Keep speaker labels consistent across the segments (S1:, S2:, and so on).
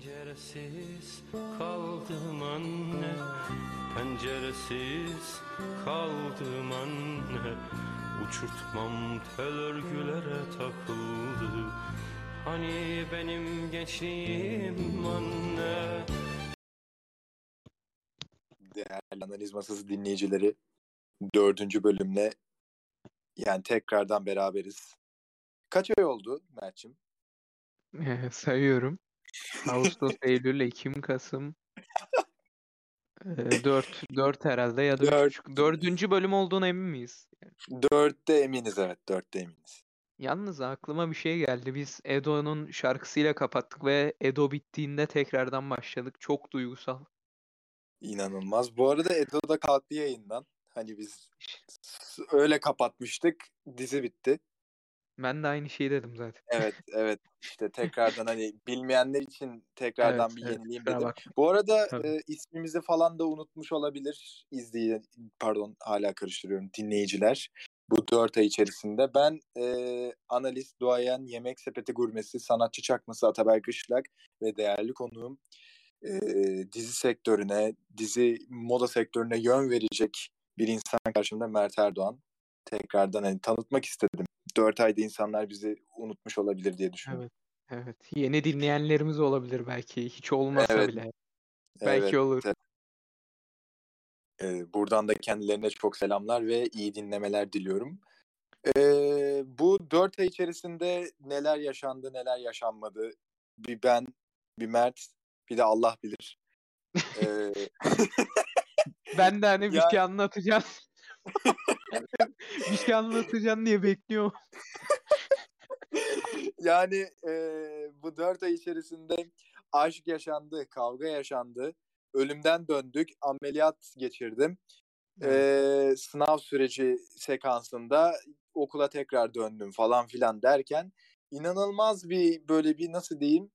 S1: Penceresiz kaldım anne Penceresiz kaldım anne Uçurtmam tel örgülere takıldı Hani benim gençliğim anne
S2: Değerli analiz masası dinleyicileri dördüncü bölümle yani tekrardan beraberiz. Kaç ay oldu Mert'cim?
S3: Sayıyorum. Ağustos, Eylül, Ekim, Kasım. Ee, 4, 4 herhalde ya da üç
S2: Dört.
S3: buçuk. Dördüncü bölüm olduğuna emin miyiz?
S2: Dörtte eminiz evet dörtte eminiz.
S3: Yalnız aklıma bir şey geldi. Biz Edo'nun şarkısıyla kapattık ve Edo bittiğinde tekrardan başladık. Çok duygusal.
S2: İnanılmaz. Bu arada Edo'da kalktı yayından. Hani biz öyle kapatmıştık. Dizi bitti.
S3: Ben de aynı şeyi dedim zaten.
S2: Evet evet işte tekrardan hani bilmeyenler için tekrardan
S3: Evet,
S2: bir
S3: evet,
S2: yenileyim dedim.
S3: bakma.
S2: Bu arada
S3: Tabii.
S2: e, ismimizi falan da unutmuş olabilir izleyen pardon hala karıştırıyorum dinleyiciler. Bu dört ay içerisinde ben e, analist, duayen, yemek sepeti gurmesi, sanatçı çakması Ataberk Işlak ve değerli konuğum e, dizi sektörüne, dizi moda sektörüne yön verecek bir insan karşımda Mert Erdoğan. Tekrardan hani tanıtmak istedim. Dört ayda insanlar bizi unutmuş olabilir diye düşünüyorum.
S3: Evet. Evet. Yeni dinleyenlerimiz olabilir belki. Hiç olmasa
S2: Evet.
S3: bile. Belki
S2: Evet,
S3: olur.
S2: Ee, buradan da kendilerine çok selamlar ve iyi dinlemeler diliyorum. Ee, bu dört ay içerisinde neler yaşandı, neler yaşanmadı? Bir ben, bir Mert, bir de Allah bilir. Ee,
S3: Ben de hani bir
S2: Ya-
S3: şey anlatacağım. bir şey anlatacaksın diye bekliyorum.
S2: yani e, bu dört ay içerisinde aşk yaşandı, kavga yaşandı, ölümden döndük, ameliyat geçirdim. Ee, sınav süreci sekansında okula tekrar döndüm falan filan derken inanılmaz bir böyle bir nasıl diyeyim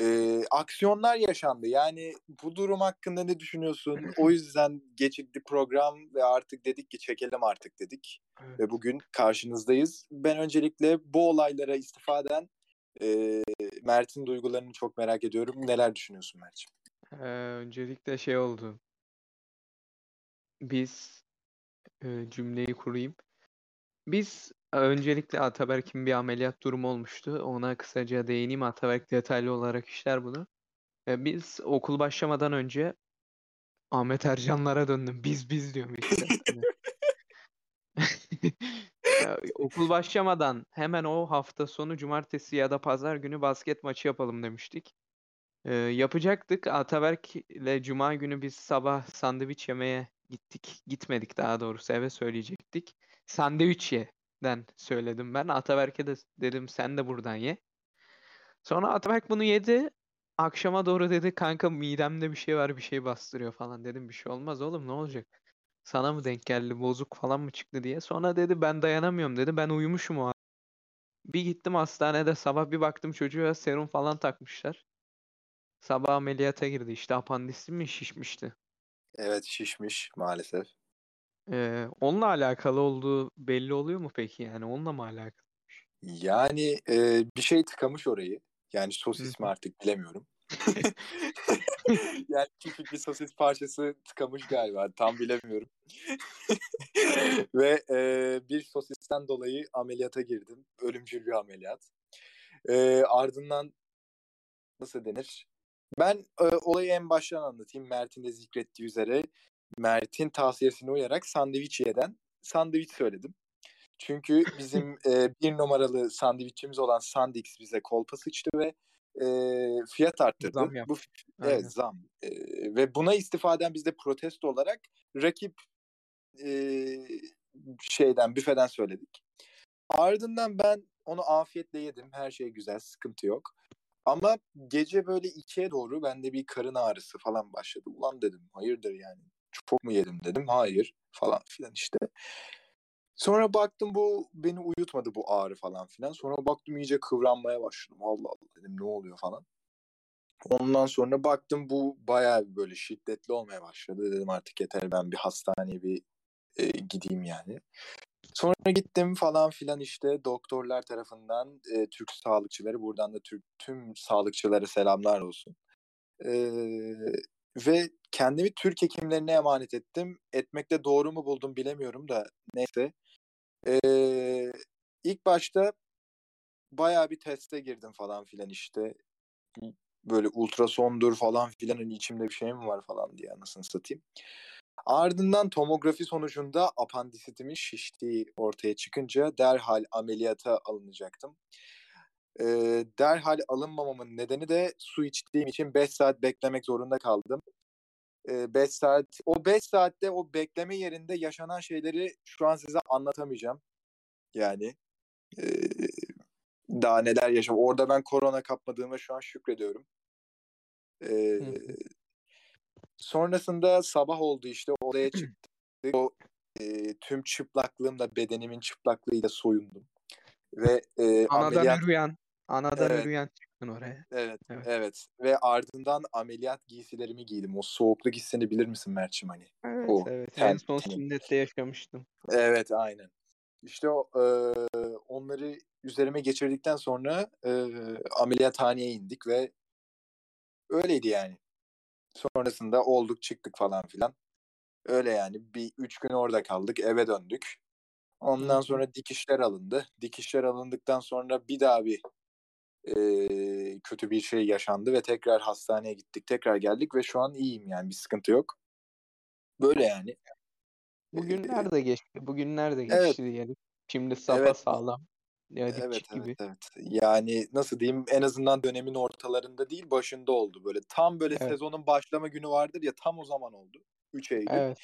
S2: e, aksiyonlar yaşandı. Yani bu durum hakkında ne düşünüyorsun? O yüzden gecikti program ve artık dedik ki çekelim artık dedik.
S3: Evet.
S2: Ve bugün karşınızdayız. Ben öncelikle bu olaylara istifaden e, Mert'in duygularını çok merak ediyorum. Neler düşünüyorsun Mert'ciğim?
S3: Ee, öncelikle şey oldu. Biz e, cümleyi kurayım. Biz öncelikle Ataberk'in bir ameliyat durumu olmuştu. Ona kısaca değineyim. Ataberk detaylı olarak işler bunu. E, biz okul başlamadan önce Ahmet Ercanlara döndüm. Biz biz diyorum işte. Hani. Okul başlamadan hemen o hafta sonu cumartesi ya da pazar günü basket maçı yapalım demiştik. Ee, yapacaktık. Ataberk ile Cuma günü biz sabah sandviç yemeye gittik. Gitmedik daha doğrusu eve söyleyecektik. Sandviç yeden söyledim ben. Ataberk'e de dedim sen de buradan ye. Sonra Ataberk bunu yedi. Akşama doğru dedi kanka midemde bir şey var bir şey bastırıyor falan. Dedim bir şey olmaz oğlum ne olacak? Sana mı denk geldi bozuk falan mı çıktı diye. Sonra dedi ben dayanamıyorum dedi. Ben uyumuşum o. Bir gittim hastanede sabah bir baktım çocuğa serum falan takmışlar. Sabah ameliyata girdi. İşte apandisi mi şişmişti.
S2: Evet şişmiş maalesef.
S3: Ee, onunla alakalı olduğu belli oluyor mu peki yani? Onunla mı alakalı?
S2: Yani e, bir şey tıkamış orayı. Yani sosis mi artık bilemiyorum. yani küçük bir sosis parçası tıkamış galiba. Tam bilemiyorum. Ve e, bir sosisten dolayı ameliyata girdim. Ölümcül bir ameliyat. E, ardından nasıl denir? Ben e, olayı en baştan anlatayım. Mert'in de zikrettiği üzere Mert'in tavsiyesine uyarak sandviç yeden sandviç söyledim. Çünkü bizim e, bir numaralı sandviççimiz olan Sandix bize kolpa sıçtı ve e, fiyat arttırdı.
S3: Zam yaptı.
S2: Bu
S3: Aynen.
S2: evet zam. E, ve buna istifaden biz de protesto olarak rakip e, şeyden büfeden söyledik. Ardından ben onu afiyetle yedim. Her şey güzel, sıkıntı yok. Ama gece böyle ikiye doğru bende bir karın ağrısı falan başladı. Ulan dedim hayırdır yani. Çok mu yedim dedim. Hayır falan filan işte. Sonra baktım bu beni uyutmadı bu ağrı falan filan. Sonra baktım iyice kıvranmaya başladım. Allah Allah dedim ne oluyor falan. Ondan sonra baktım bu bayağı böyle şiddetli olmaya başladı. Dedim artık yeter ben bir hastaneye bir e, gideyim yani. Sonra gittim falan filan işte doktorlar tarafından e, Türk sağlıkçıları buradan da Türk tüm sağlıkçılara selamlar olsun. E, ve kendimi Türk hekimlerine emanet ettim. Etmekte doğru mu buldum bilemiyorum da neyse. E, ilk başta bayağı bir teste girdim falan filan işte. Böyle ultrasondur falan filan hani içimde bir şey mi var falan diye anasını satayım. Ardından tomografi sonucunda apandisitimin şiştiği ortaya çıkınca derhal ameliyata alınacaktım. Ee, derhal alınmamamın nedeni de su içtiğim için 5 saat beklemek zorunda kaldım. 5 saat, o 5 saatte o bekleme yerinde yaşanan şeyleri şu an size anlatamayacağım. Yani e, daha neler yaşam. Orada ben korona kapmadığıma şu an şükrediyorum. Ee, sonrasında sabah oldu işte odaya çıktık. O e, tüm çıplaklığımla bedenimin çıplaklığıyla soyundum. Ve e,
S3: Anadan
S2: ameliyat
S3: yürüyen, anadan
S2: Evet.
S3: yürüyen çıktın oraya.
S2: evet,
S3: Evet.
S2: evet ve ardından ameliyat giysilerimi giydim. O soğukluk hissini bilir misin Mert'cim hani?
S3: Evet,
S2: O
S3: evet.
S2: ten-
S3: En son
S2: tenin.
S3: sünnette yaşamıştım.
S2: Evet aynen. İşte o, e, onları üzerime geçirdikten sonra e, ameliyathaneye indik ve öyleydi yani. Sonrasında olduk çıktık falan filan. Öyle yani bir üç gün orada kaldık eve döndük. Ondan sonra dikişler alındı. Dikişler alındıktan sonra bir daha bir e, kötü bir şey yaşandı ve tekrar hastaneye gittik. Tekrar geldik ve şu an iyiyim yani bir sıkıntı yok. Böyle yani.
S3: Bugün
S2: Ee,
S3: nerede geçti? Bugün nerede
S2: evet.
S3: geçti diyelim. Şimdi sapa
S2: Evet.
S3: sağlam. Ya
S2: Evet, evet,
S3: gibi.
S2: evet. Yani nasıl diyeyim en azından dönemin ortalarında değil başında oldu. Böyle tam böyle
S3: Evet.
S2: sezonun başlama günü vardır ya tam o zaman oldu. 3 Eylül.
S3: Evet.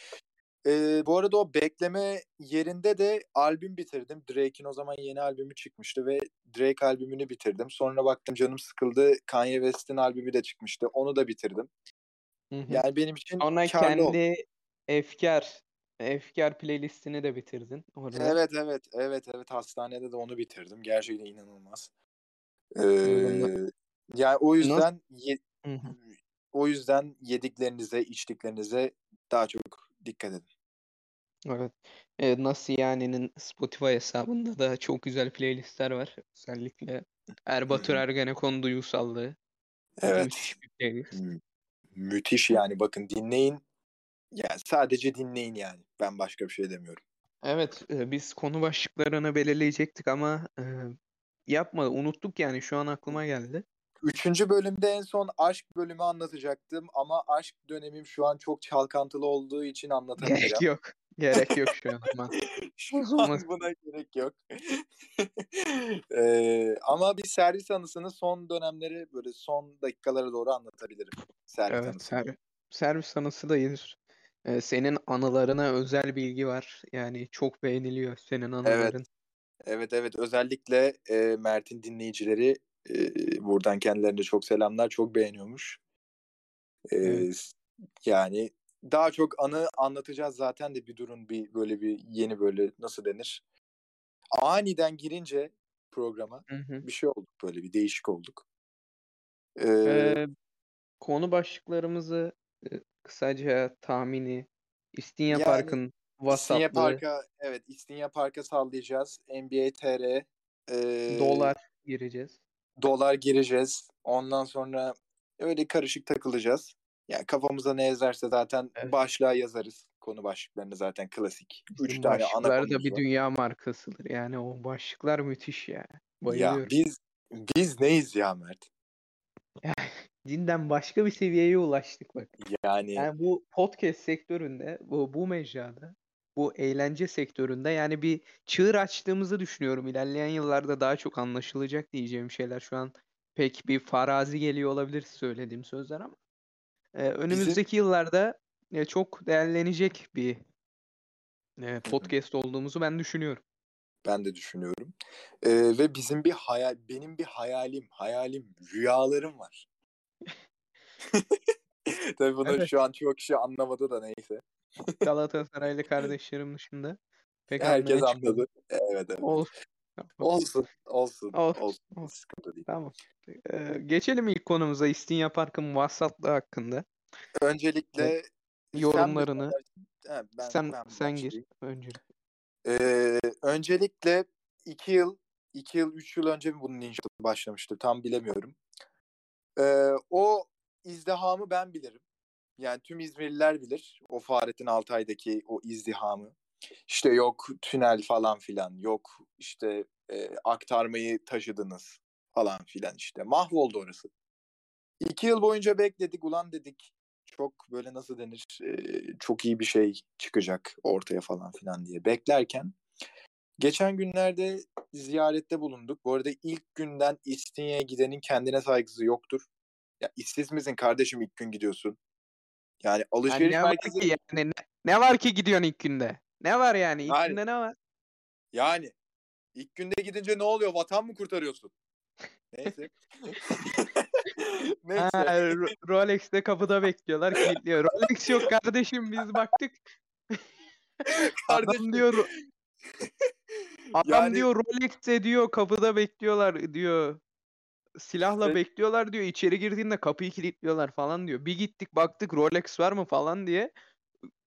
S2: Ee, bu arada o bekleme yerinde de albüm bitirdim. Drake'in o zaman yeni albümü çıkmıştı ve Drake albümünü bitirdim. Sonra baktım canım sıkıldı. Kanye West'in albümü de çıkmıştı. Onu da bitirdim.
S3: Hı hı.
S2: Yani benim için
S3: Sonra
S2: karlı oldu.
S3: kendi Efkar Efkar playlistini de bitirdin orada.
S2: Evet evet evet evet hastanede de onu bitirdim. Gerçekten inanılmaz. Ee, yani o yüzden ye-
S3: hı.
S2: o yüzden yediklerinize, içtiklerinize daha çok dikkat edin.
S3: Evet. E, Nasıl yani'nin Spotify hesabında da çok güzel playlistler var. Özellikle Erbatur. Ergenekon duygusallığı.
S2: Evet.
S3: Müthiş bir playlist.
S2: Mü- müthiş yani bakın dinleyin. Yani sadece dinleyin yani. Ben başka bir şey demiyorum.
S3: Evet, e, biz konu başlıklarını belirleyecektik ama e, yapmadı. Unuttuk yani şu an aklıma geldi.
S2: Üçüncü bölümde en son aşk bölümü anlatacaktım ama aşk dönemim şu an çok çalkantılı olduğu için
S3: Gerek
S2: anlatamayacağım.
S3: yok. Gerek yok şu an ama.
S2: Şu an buna gerek yok. Ee, ama bir servis anısını son dönemleri böyle son dakikalara doğru anlatabilirim. Servis
S3: Evet,
S2: anısını.
S3: ser- servis anısı da iyidir. E, senin anılarına özel bilgi var. Yani çok beğeniliyor senin anıların.
S2: Evet evet özellikle e, Mert'in dinleyicileri e, buradan kendilerine çok selamlar çok beğeniyormuş. E,
S3: Evet.
S2: Yani daha çok anı anlatacağız zaten de bir durun bir böyle bir yeni böyle nasıl denir? Aniden girince programa
S3: Hı hı.
S2: bir şey olduk böyle bir değişik olduk. E,
S3: E, konu başlıklarımızı kısaca tahmini İstinye
S2: Yani
S3: Park'ın
S2: İstinye
S3: vasatlığı,
S2: Park'a evet İstinye Park'a sallayacağız. NBA TR e,
S3: dolar gireceğiz.
S2: Dolar gireceğiz. Ondan sonra öyle karışık takılacağız. Yani kafamıza ne yazarsa zaten
S3: Evet.
S2: başlığa yazarız. Konu başlıklarını zaten klasik. Üç
S3: Bizim
S2: tane ana
S3: başlıklar da bir dünya markasıdır. Yani o başlıklar müthiş ya.
S2: Ya
S3: Bayılıyorum.
S2: biz biz neyiz ya Mert?
S3: Cidden başka bir seviyeye ulaştık bak.
S2: Yani
S3: Yani bu podcast sektöründe, bu, bu mecrada, bu eğlence sektöründe yani bir çığır açtığımızı düşünüyorum. İlerleyen yıllarda daha çok anlaşılacak diyeceğim şeyler şu an pek bir farazi geliyor olabilir söylediğim sözler ama e, önümüzdeki yıllarda e, çok değerlenecek bir e, podcast olduğumuzu ben düşünüyorum.
S2: ben de düşünüyorum. E, ve bizim bir hayal, benim bir hayalim, hayalim, rüyalarım var. Tabii bunu
S3: Evet.
S2: şu an çok kişi anlamadı da neyse.
S3: Galatasaraylı kardeşlerim dışında pek
S2: Herkes anladı. Evet evet.
S3: Olsun.
S2: Olsun, olsun,
S3: Olsun,
S2: olsun.
S3: olsun.
S2: Sıkıntı değil.
S3: Tamam. Ee, geçelim ilk konumuza İstinye Park'ın vasatlığı hakkında.
S2: Öncelikle sen mi
S3: Yorumlarını?
S2: Ha, ben,
S3: sen
S2: ben
S3: sen gir
S2: başlayayım.
S3: önce.
S2: Ee, öncelikle iki yıl, iki yıl, üç yıl önce mi bunun inşaatı başlamıştı tam bilemiyorum. Ee, o izdihamı ben bilirim. Yani tüm İzmirliler bilir o Fahrettin Altay'daki o izdihamı. İşte yok tünel falan filan, yok işte e, aktarmayı taşıdınız falan filan işte. Mahvoldu orası. İki yıl boyunca bekledik ulan dedik çok böyle nasıl denir e, çok iyi bir şey çıkacak ortaya falan filan diye beklerken geçen günlerde ziyarette bulunduk. Bu arada ilk günden İstinye'ye gidenin kendine saygısı yoktur. Ya işsiz misin kardeşim ilk gün gidiyorsun? Yani
S3: Yani
S2: alışveriş
S3: ne var
S2: merkezi
S3: ki yani ne, ne var ki gidiyorsun ilk günde? Ne var yani ilk
S2: Yani.
S3: günde ne var?
S2: yani ilk günde gidince ne oluyor? Vatan mı kurtarıyorsun? Neyse. Neyse.
S3: Ha, Ro- Rolex'te kapıda bekliyorlar kilitliyor. Rolex yok kardeşim biz baktık. Adam
S2: Kardeşim,
S3: diyor adam
S2: Yani-
S3: diyor Rolex ediyor kapıda bekliyorlar diyor. Silahla
S2: Evet.
S3: bekliyorlar diyor. İçeri girdiğinde kapıyı kilitliyorlar falan diyor. Bir gittik baktık Rolex var mı falan diye.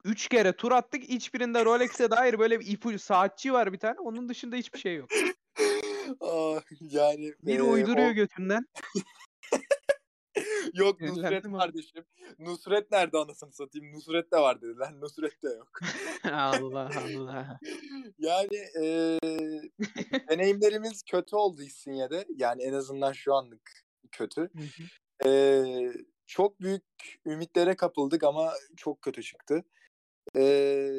S3: Üç kere tur attık. Hiçbirinde Rolex'e dair böyle bir ipucu saatçi var bir tane. Onun dışında hiçbir şey yok.
S2: Ah, yani
S3: Biri
S2: e,
S3: uyduruyor
S2: o-
S3: götünden.
S2: Yok Nusret kardeşim. Nusret nerede anasını satayım? Nusret de var dediler. Nusret de yok.
S3: Allah Allah.
S2: Yani e, deneyimlerimiz kötü oldu İstinye'de. Yani en azından şu anlık kötü.
S3: Hı hı.
S2: E, çok büyük ümitlere kapıldık ama çok kötü çıktı. E,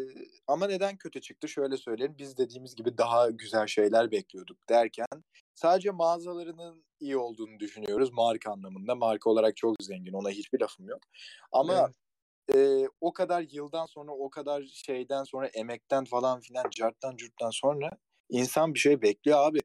S2: ama neden kötü çıktı? Şöyle söyleyelim. Biz dediğimiz gibi daha güzel şeyler bekliyorduk derken sadece mağazalarının iyi olduğunu düşünüyoruz marka anlamında. Marka olarak çok zengin. Ona hiçbir lafım yok. Ama
S3: Evet.
S2: e, o kadar yıldan sonra, o kadar şeyden sonra, emekten falan filan, carttan curttan sonra insan bir şey bekliyor abi.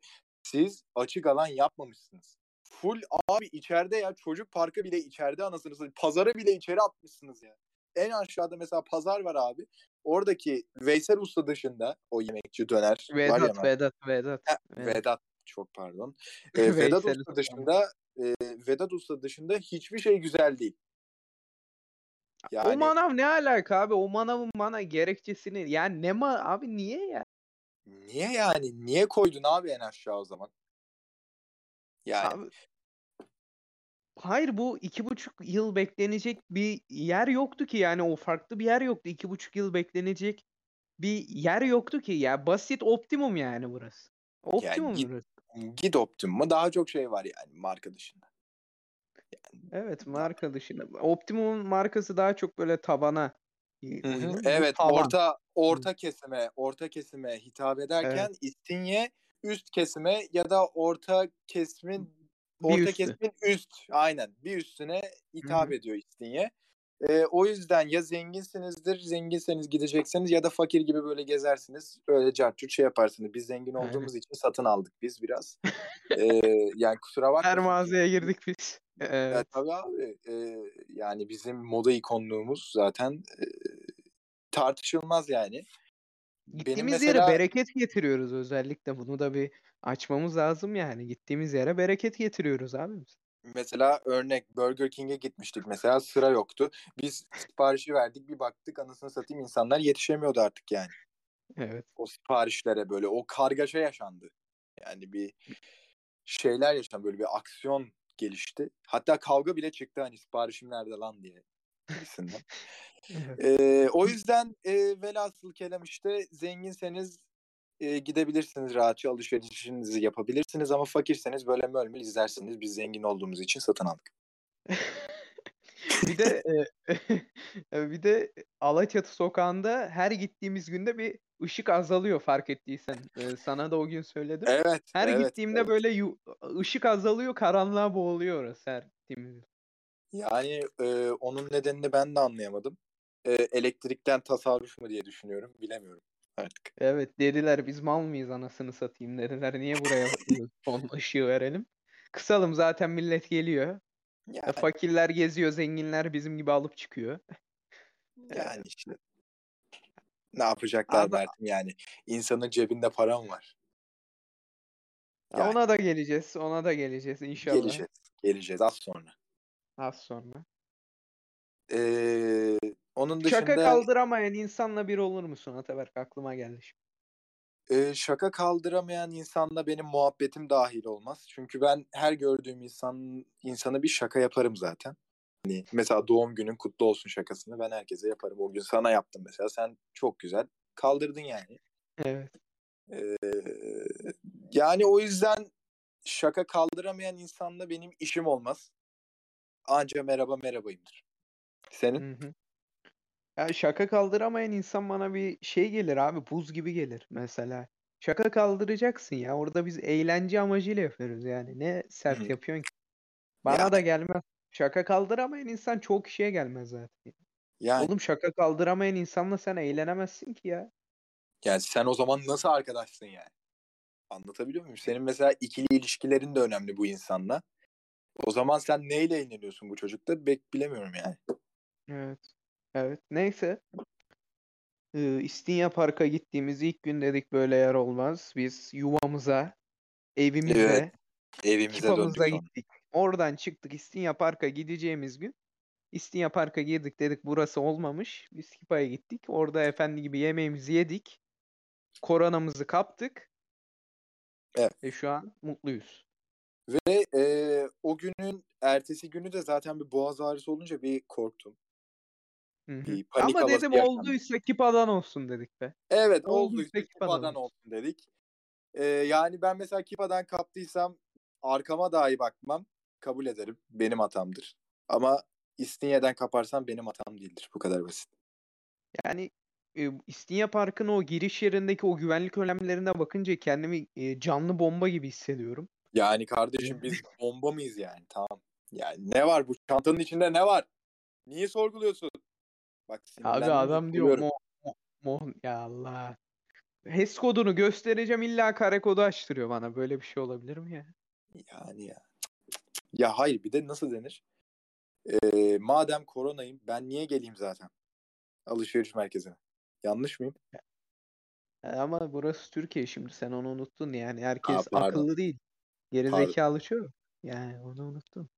S2: Siz açık alan yapmamışsınız. Full abi içeride ya çocuk parkı bile içeride anasını satayım. Pazarı bile içeri atmışsınız ya. En aşağıda mesela pazar var abi. Oradaki Veysel Usta dışında o yemekçi döner var ya.
S3: Vedat, Vedat, Vedat.
S2: Ha,
S3: Vedat.
S2: Vedat çok pardon. E, Vedat Usta. dışında e, Vedat Usta dışında hiçbir şey güzel değil. Yani
S3: O manav ne alaka abi? O manavın bana gerekçesini yani ne ma abi niye ya?
S2: niye yani? Niye koydun abi en aşağı o zaman? Yani
S3: Abi Hayır bu iki buçuk yıl beklenecek bir yer yoktu ki yani o farklı bir yer yoktu. İki buçuk yıl beklenecek bir yer yoktu ki ya basit optimum yani burası. Optimum
S2: git-
S3: burası.
S2: git Optimum'a daha çok şey var yani marka dışında.
S3: Evet marka dışında. Optimum markası daha çok böyle tabana e,
S2: Evet
S3: taban.
S2: orta orta kesime orta kesime hitap ederken İstinye üst kesime ya da orta kesimin orta
S3: üstü.
S2: kesimin üst aynen bir üstüne hitap
S3: hı.
S2: ediyor İstinye. Ee, o yüzden ya zenginsinizdir, zenginseniz gideceksiniz ya da fakir gibi böyle gezersiniz. Öyle cartçut şey yaparsınız. Biz zengin olduğumuz için satın aldık biz biraz. Ee, yani kusura bakma.
S3: Her mağazaya girdik biz.
S2: Ya
S3: Evet.
S2: tabii abi. e, yani bizim moda ikonluğumuz zaten e, tartışılmaz yani. Benim
S3: Gittiğimiz
S2: mesela
S3: yere bereket getiriyoruz özellikle. Bunu da bir açmamız lazım yani. Gittiğimiz yere bereket getiriyoruz abi biz.
S2: mesela örnek Burger King'e gitmiştik mesela sıra yoktu. Biz siparişi verdik bir baktık anasını satayım insanlar yetişemiyordu artık yani.
S3: Evet.
S2: O siparişlere böyle o kargaşa yaşandı. Yani bir şeyler yaşandı böyle bir aksiyon gelişti. Hatta kavga bile çıktı hani siparişim nerede lan diye.
S3: Evet.
S2: Ee, o yüzden e, velhasıl kelam işte zenginseniz e, gidebilirsiniz rahatça alışverişinizi yapabilirsiniz ama fakirseniz böyle mölmül izlersiniz. Biz zengin olduğumuz için satın aldık.
S3: Bir de e, bir de Alaçatı sokağında her gittiğimiz günde bir ışık azalıyor fark ettiysen. E, sana da o gün söyledim.
S2: Evet.
S3: Her
S2: evet,
S3: gittiğimde
S2: evet.
S3: böyle yu- ışık azalıyor, karanlığa boğuluyor orası her gittiğimizde.
S2: Yani e, onun nedenini ben de anlayamadım. E, elektrikten tasarruf mu diye düşünüyorum. Bilemiyorum artık.
S3: Evet dediler biz mal mıyız anasını satayım dediler. Niye buraya son ışığı verelim? Kısalım zaten millet geliyor. E,
S2: Yani,
S3: Fakirler geziyor, zenginler bizim gibi alıp çıkıyor.
S2: yani işte. Ne yapacaklar
S3: Abi-
S2: Mert'im yani. İnsanın cebinde para mı var?
S3: Ya
S2: Yani.
S3: Ona da geleceğiz, ona da geleceğiz inşallah.
S2: Geleceğiz. Geleceğiz az sonra.
S3: Az sonra.
S2: Ee, onun dışında
S3: Şaka kaldıramayan insanla bir olur musun Ataberk? Aklıma geldi şimdi.
S2: Ee, şaka kaldıramayan insanla benim muhabbetim dahil olmaz. Çünkü ben her gördüğüm insan insana bir şaka yaparım zaten. Hani mesela doğum günün kutlu olsun şakasını ben herkese yaparım. O gün sana yaptım mesela. Sen çok güzel kaldırdın yani.
S3: Evet.
S2: Ee, yani o yüzden şaka kaldıramayan insanla benim işim olmaz. Anca merhaba merhabayımdır. Senin?
S3: Hı hı. Ya şaka kaldıramayan insan bana bir şey gelir abi buz gibi gelir mesela. Şaka kaldıracaksın ya orada biz eğlence amacıyla yapıyoruz yani ne sert
S2: Hı.
S3: yapıyorsun ki. Bana
S2: Ya-
S3: da gelmez. Şaka kaldıramayan insan çok kişiye gelmez zaten.
S2: Yani,
S3: Oğlum şaka kaldıramayan insanla sen eğlenemezsin ki ya.
S2: yani sen o zaman nasıl arkadaşsın yani? Anlatabiliyor muyum? Senin mesela ikili ilişkilerin de önemli bu insanla. O zaman sen neyle eğleniyorsun bu çocukta? Bek bilemiyorum yani.
S3: Evet. Evet. Neyse. Ee, İstinye Park'a gittiğimiz ilk gün dedik böyle yer olmaz. Biz yuvamıza, evimize,
S2: Evet, Evimize döndük
S3: gittik. Oradan çıktık İstinye Park'a gideceğimiz gün. İstinye Park'a girdik dedik burası olmamış. Biz Kipa'ya gittik. Orada efendi gibi yemeğimizi yedik. Koronamızı kaptık.
S2: Evet.
S3: Ve şu an mutluyuz.
S2: Ve e, o günün ertesi günü de zaten bir boğaz ağrısı olunca bir korktum. Bir panik
S3: Ama dedim
S2: yaşandı.
S3: olduysa Kipa'dan olsun dedik be.
S2: Evet
S3: Olduysa
S2: olduysa
S3: Kipa'dan
S2: Kipa'dan
S3: olsun.
S2: dedik. E, yani ben mesela Kipa'dan kaptıysam arkama dahi bakmam. Kabul ederim. Benim hatamdır. Ama İstinye'den kaparsam benim hatam değildir. Bu kadar basit.
S3: Yani e, İstinye Park'ın o giriş yerindeki o güvenlik önlemlerine bakınca kendimi e, canlı bomba gibi hissediyorum.
S2: Yani kardeşim biz bomba mıyız yani? Tamam. Yani ne var bu çantanın içinde ne var? Niye sorguluyorsun? Bak
S3: Abi adam diyor
S2: yıkılıyorum.
S3: mo, mo, mo ya Allah. HES kodunu göstereceğim illa kare kodu açtırıyor bana. Böyle bir şey olabilir mi ya?
S2: Yani ya. Ya hayır bir de nasıl denir? Ee, madem koronayım ben niye geleyim zaten? Alışveriş merkezine. Yanlış mıyım?
S3: Ama burası Türkiye şimdi sen onu unuttun yani. Herkes
S2: Aa, pardon.
S3: akıllı değil. Geri
S2: Pardon.
S3: zekalı çok. Yani onu unuttun.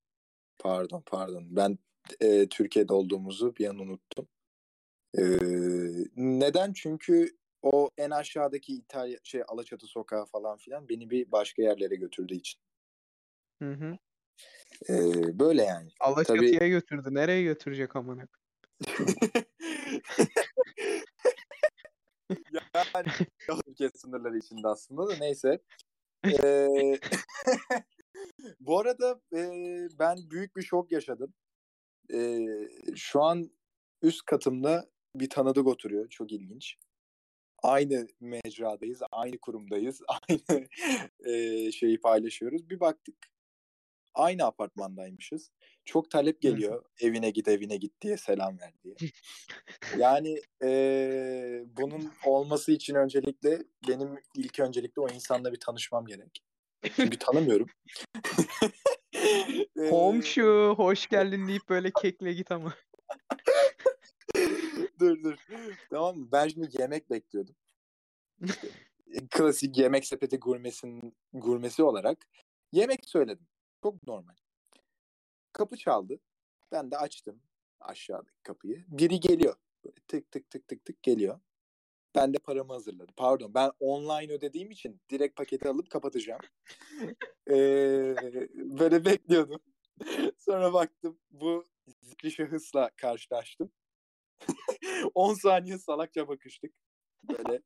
S2: Pardon pardon. Ben e, Türkiye'de olduğumuzu bir an unuttum. Ee, neden? Çünkü o en aşağıdaki İtalya şey Alaçatı sokağı falan filan beni bir başka yerlere götürdüğü için.
S3: Hı hı.
S2: Ee, böyle yani.
S3: Alaçatı'ya götürdü. Nereye götürecek amına?
S2: yani Türkiye sınırları içinde aslında da neyse. Ee, bu arada e, ben büyük bir şok yaşadım. Ee, şu an üst katımda bir tanıdık oturuyor. Çok ilginç. Aynı mecradayız, aynı kurumdayız, aynı e, şeyi paylaşıyoruz. Bir baktık aynı apartmandaymışız. Çok talep geliyor evine git evine git diye selam ver diye. Yani e, bunun olması için öncelikle benim ilk öncelikle o insanla bir tanışmam gerek. Çünkü tanımıyorum.
S3: Komşu hoş geldin deyip böyle kekle git ama.
S2: dur dur. Tamam mı? Ben şimdi yemek bekliyordum. Klasik yemek sepeti gurmesinin gurmesi olarak yemek söyledim. Çok normal. Kapı çaldı. Ben de açtım aşağıdaki kapıyı. Biri geliyor. Böyle tık tık tık tık tık geliyor. Ben de paramı hazırladım. Pardon ben online ödediğim için direkt paketi alıp kapatacağım. Ee, böyle bekliyordum. Sonra baktım bu zikri şahısla karşılaştım. 10 saniye salakça bakıştık. Böyle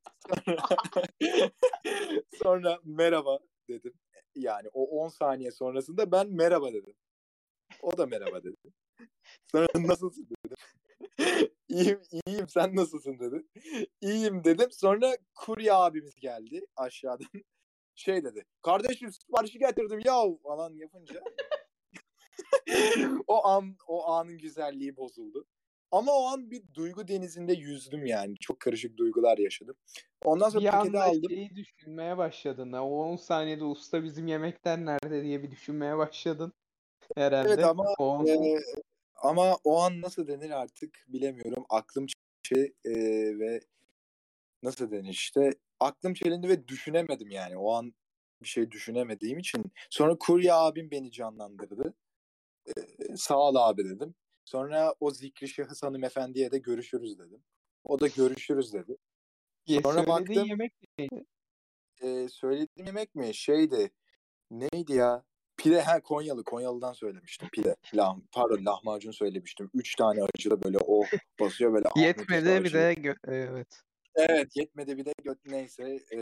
S2: sonra, merhaba dedim. Yani o 10 saniye sonrasında ben merhaba dedim. O da merhaba dedi. Sonra nasılsın dedim. iyiyim iyiyim sen nasılsın dedi. İyiyim dedim. Sonra kurye abimiz geldi aşağıdan. Şey dedi. Kardeşim siparişi getirdim ya falan yapınca. o an o anın güzelliği bozuldu. Ama o an bir duygu denizinde yüzdüm yani. Çok karışık duygular yaşadım. Ondan sonra
S3: Bir
S2: paketi aldım.
S3: şeyi düşünmeye başladın. O 10 saniyede usta bizim yemekler nerede diye bir düşünmeye başladın. Herhalde.
S2: Evet ama
S3: O 10 saniye-
S2: Ee, ama o an nasıl denir artık bilemiyorum. Aklım çelindi e, ve nasıl denir işte aklım çelindi ve düşünemedim yani. O an bir şey düşünemediğim için. Sonra kurye abim beni canlandırdı. Ee, sağ ol abi dedim. Sonra o zikri şahıs hanımefendiye de görüşürüz dedim. O da görüşürüz dedi. Sonra baktım
S3: yemek neydi?
S2: e, söylediğim yemek mi? Şeydi. Neydi ya? Pide ha Konyalı. Konyalı'dan söylemiştim. Pide. Lah, pardon lahmacun söylemiştim. Üç tane acı da böyle oh basıyor böyle.
S3: Yetmedi bir de gö- evet.
S2: Evet yetmedi bir de göt neyse. e,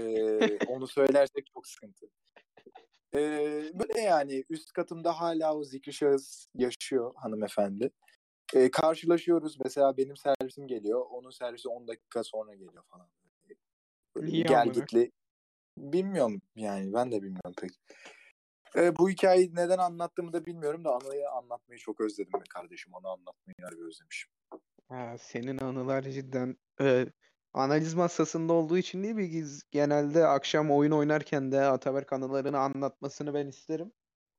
S2: onu söylersek çok sıkıntı. E, böyle yani üst katımda hala o zikri şahıs yaşıyor hanımefendi. E, karşılaşıyoruz. Mesela benim servisim geliyor. Onun servisi 10 dakika sonra geliyor falan. Böyle
S3: Niye
S2: gel gitli. Bilmiyorum yani ben de bilmiyorum pek. E, bu hikayeyi neden anlattığımı da bilmiyorum da anıyı anlatmayı çok özledim be kardeşim. Onu anlatmayı harbi özlemişim.
S3: Ha, senin anılar cidden e, analiz masasında olduğu için değil biz genelde akşam oyun oynarken de Ataberk anılarını anlatmasını ben isterim.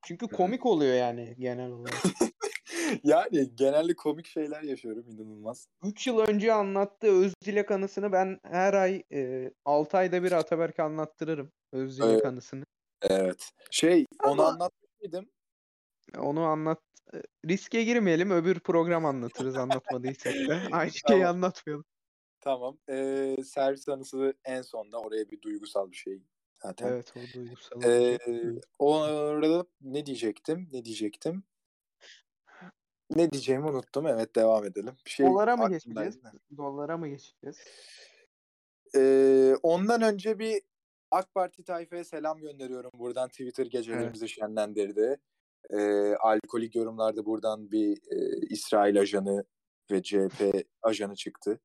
S3: Çünkü komik oluyor yani genel olarak.
S2: yani genelde komik şeyler yaşıyorum inanılmaz.
S3: 3 yıl önce anlattığı Özdilek anısını ben her ay e, 6 ayda bir Ataberk'e anlattırırım. Özdilek
S2: Evet.
S3: anısını.
S2: Evet. Şey onu
S3: Ama-
S2: anlatmış mıydım?
S3: Onu anlat. e, Riske girmeyelim öbür program anlatırız anlatmadıysak da. Aynı şeyi
S2: Tamam.
S3: anlatmayalım.
S2: Tamam. Ee, servis anısı en sonda. Oraya bir duygusal bir şey zaten.
S3: Evet o duygusal.
S2: Ee, orada ne diyecektim? Ne diyecektim? Ne diyeceğimi unuttum. Evet devam edelim. Bir şey
S3: Dolara mı geçeceğiz? Dolara mı geçeceğiz?
S2: Ee, ondan önce bir AK Parti tayfaya selam gönderiyorum. Buradan Twitter gecelerimizi şenlendirdi. Ee, alkolik yorumlarda buradan bir e, İsrail ajanı ve CHP ajanı çıktı.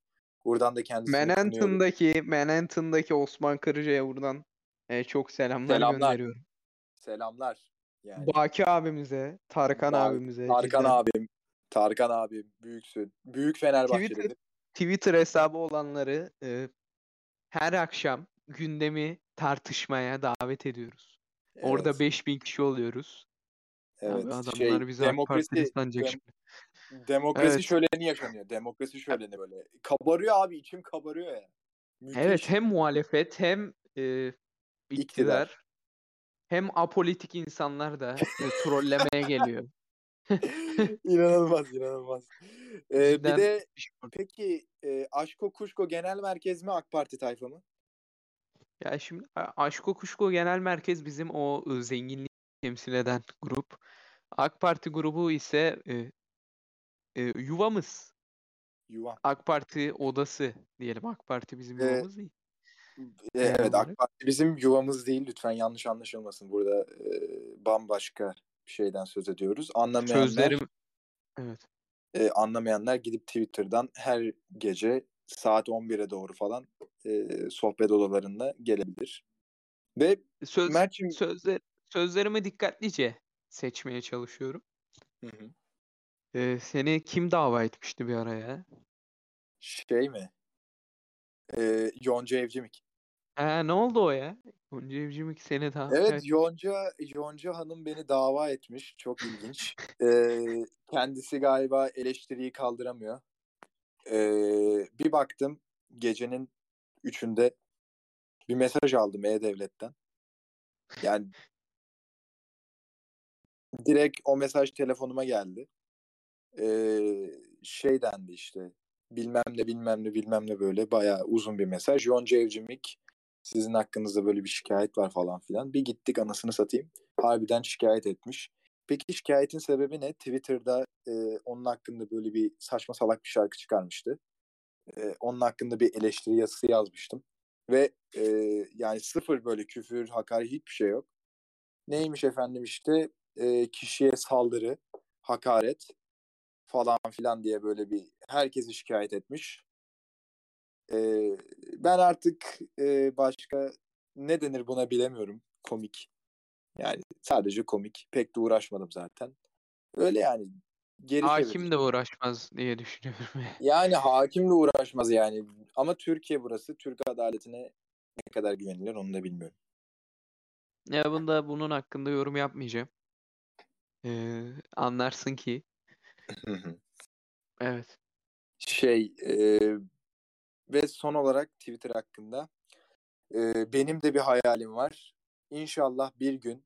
S2: Buradan da kendisini.
S3: Manhattan'daki Manhattan'daki Osman Kırıca'ya buradan e, çok selamlar
S2: Selamlar.
S3: gönderiyorum.
S2: Selamlar. Yani
S3: Baki abimize, Tarkan
S2: Ba-
S3: abimize
S2: Tarkan
S3: cidden
S2: abim, Tarkan abim büyüksün. Büyük Fenerbahçelidir.
S3: Twitter, Twitter hesabı olanları e, her akşam gündemi tartışmaya davet ediyoruz. Orada
S2: Evet,
S3: 5000 kişi oluyoruz.
S2: evet.
S3: Abi adamlar
S2: Şey,
S3: bizi AK
S2: demokrasi, dem-. Demokrasi
S3: Evet.
S2: şöleni yaşanıyor. Demokrasi şöleni böyle. Kabarıyor abi içim kabarıyor ya. Müthiş.
S3: Evet hem muhalefet hem e, iktidar,
S2: İktidar.
S3: hem apolitik insanlar da e, trollemeye geliyor.
S2: inanılmaz inanılmaz. Ee, bir de peki e, Aşko Kuşko Genel Merkez mi AK Parti tayfa mı?
S3: Ya şimdi Aşko Kuşko Genel Merkez bizim o e, zenginliği temsil eden grup. AK Parti grubu ise e, e, yuvamız.
S2: Yuva.
S3: AK Parti odası diyelim. AK Parti bizim
S2: Ee,
S3: yuvamız değil.
S2: E, evet
S3: olarak.
S2: AK Parti bizim yuvamız değil. Lütfen yanlış anlaşılmasın. Burada e, bambaşka bir şeyden söz ediyoruz. Anlamayanlar
S3: Sözlerim evet.
S2: e, anlamayanlar gidip Twitter'dan her gece saat 11'e doğru falan e, sohbet odalarında gelebilir. Ve
S3: Söz
S2: Mert'cim
S3: sözler sözlerimi dikkatlice seçmeye çalışıyorum.
S2: Hı hı.
S3: Ee, seni kim dava etmişti bir araya?
S2: şey mi? E, Yonca Evcimik.
S3: Ha, ne oldu o ya? Gonca Evcimik seni dava
S2: Evet
S3: et-
S2: Yonca Yonca Hanım beni dava etmiş. Çok ilginç. E, kendisi galiba eleştiriyi kaldıramıyor. E, bir baktım gecenin üçünde bir mesaj aldım E-Devlet'ten. Yani direkt o mesaj telefonuma geldi. Ee, şey dendi işte bilmem ne bilmem ne bilmem ne böyle bayağı uzun bir mesaj. Yonca Evcimik sizin hakkınızda böyle bir şikayet var falan filan. Bir gittik anasını satayım. Harbiden şikayet etmiş. Peki şikayetin sebebi ne? Twitter'da e, onun hakkında böyle bir saçma salak bir şarkı çıkarmıştı. E, onun hakkında bir eleştiri yazısı yazmıştım. Ve e, yani sıfır böyle küfür, hakaret hiçbir şey yok. Neymiş efendim işte e, kişiye saldırı, hakaret falan filan diye böyle bir herkesi şikayet etmiş. E, ben artık e, başka ne denir buna bilemiyorum. Komik. Yani sadece komik. Pek de uğraşmadım zaten. Öyle yani. Geri
S3: Hakim
S2: çevirdim.
S3: de uğraşmaz diye düşünüyorum.
S2: Yani hakimle uğraşmaz yani. Ama Türkiye burası. Türk adaletine ne kadar güvenilir onu da bilmiyorum.
S3: Ya bunda bunun hakkında yorum yapmayacağım. Ee, anlarsın ki evet.
S2: şey e, ve son olarak Twitter hakkında e, benim de bir hayalim var. İnşallah bir gün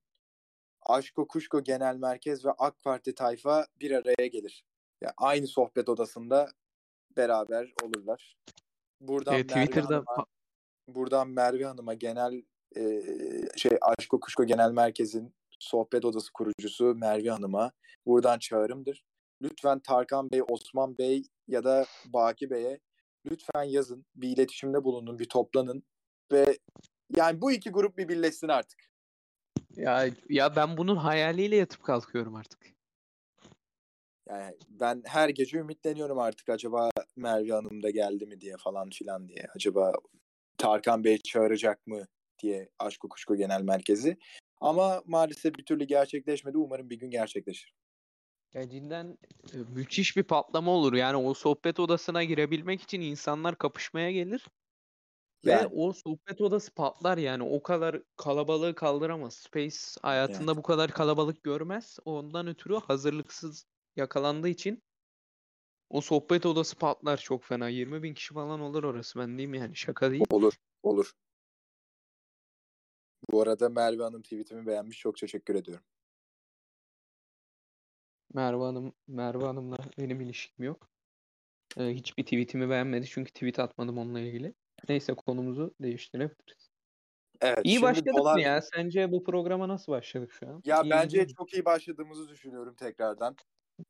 S2: Aşko Kuşko Genel Merkez ve AK Parti tayfa bir araya gelir. Yani aynı sohbet odasında beraber olurlar. Buradan
S3: Ee,
S2: Merve
S3: Twitter'da
S2: Hanım'a, buradan Merve Hanım'a genel e, şey Aşko Kuşko Genel Merkez'in sohbet odası kurucusu Merve Hanım'a buradan çağrımdır. Lütfen Tarkan Bey, Osman Bey ya da Baki Bey'e lütfen yazın, bir iletişimde bulunun, bir toplanın ve yani bu iki grup bir birleşsin artık.
S3: Ya ya ben bunun hayaliyle yatıp kalkıyorum artık.
S2: Yani ben her gece ümitleniyorum artık acaba Merve Hanım da geldi mi diye falan filan diye. Acaba Tarkan Bey çağıracak mı diye Aşk Kuşko Genel Merkezi. Ama maalesef bir türlü gerçekleşmedi. Umarım bir gün gerçekleşir.
S3: Ya cidden e, müthiş bir patlama olur. Yani o sohbet odasına girebilmek için insanlar kapışmaya gelir. Ve
S2: Yani
S3: o sohbet odası patlar yani. O kadar kalabalığı kaldıramaz. Space hayatında bu kadar kalabalık görmez. Ondan ötürü hazırlıksız yakalandığı için o sohbet odası patlar çok fena. 20 bin kişi falan olur orası. Ben diyeyim yani şaka değil.
S2: olur, olur. Bu arada Merve Hanım tweetimi beğenmiş. Çok teşekkür ediyorum.
S3: Merve Hanım, Merve Hanım'la benim ilişkim yok. Ee, hiçbir tweetimi beğenmedi çünkü tweet atmadım onunla ilgili. Neyse konumuzu değiştirebiliriz.
S2: Evet,
S3: İyi başladık
S2: dolar-
S3: mı ya? Sence bu programa nasıl başladık şu an?
S2: Ya
S3: İyi
S2: bence
S3: mu?
S2: çok iyi başladığımızı düşünüyorum tekrardan.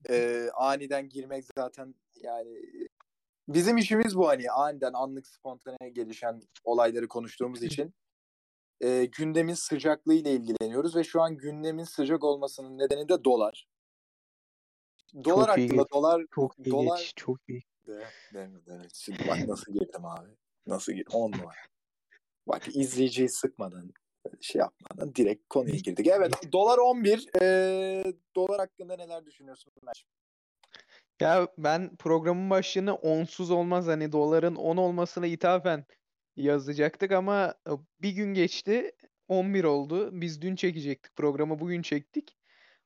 S2: Ee, aniden girmek zaten yani bizim işimiz bu hani aniden anlık spontane gelişen olayları konuştuğumuz için e, gündemin sıcaklığı ile ilgileniyoruz ve şu an gündemin sıcak olmasının nedeni de dolar. Dolar
S3: Çok iyi
S2: hakkında
S3: geç-
S2: dolar
S3: Çok iyi
S2: dolar
S3: geçiş, çok iyi.
S2: de, evet, evet. Şimdi bak nasıl girdim abi. Nasıl girdim? 10 numara. Bak izleyiciyi sıkmadan şey yapmadan direkt konuya girdik. Evet dolar 11. Ee, dolar hakkında neler düşünüyorsun? Ömer?
S3: Ya ben programın başlığını onsuz olmaz hani doların 10 olmasına ithafen yazacaktık ama bir gün geçti 11 oldu. Biz dün çekecektik programı bugün çektik.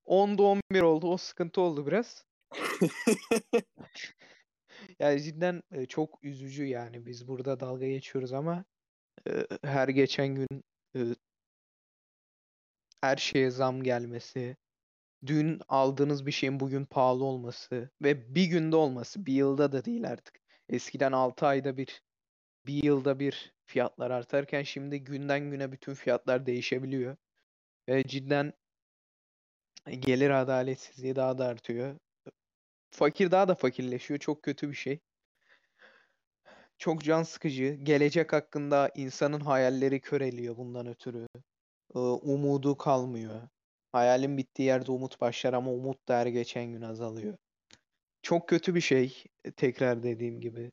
S3: 10'da 11 oldu o sıkıntı oldu biraz. Yani cidden e, çok üzücü yani biz burada dalga geçiyoruz ama e, her geçen gün e, her şeye zam gelmesi, dün aldığınız bir şeyin bugün pahalı olması ve bir günde olması, bir yılda da değil artık. Eskiden 6 ayda bir, bir yılda bir fiyatlar artarken şimdi günden güne bütün fiyatlar değişebiliyor. Ve cidden gelir adaletsizliği daha da artıyor. Fakir daha da fakirleşiyor. Çok kötü bir şey. Çok can sıkıcı. Gelecek hakkında insanın hayalleri köreliyor bundan ötürü. Umudu kalmıyor. Hayalin bittiği yerde umut başlar ama umut da her geçen gün azalıyor. Çok kötü bir şey. e, Tekrar dediğim gibi.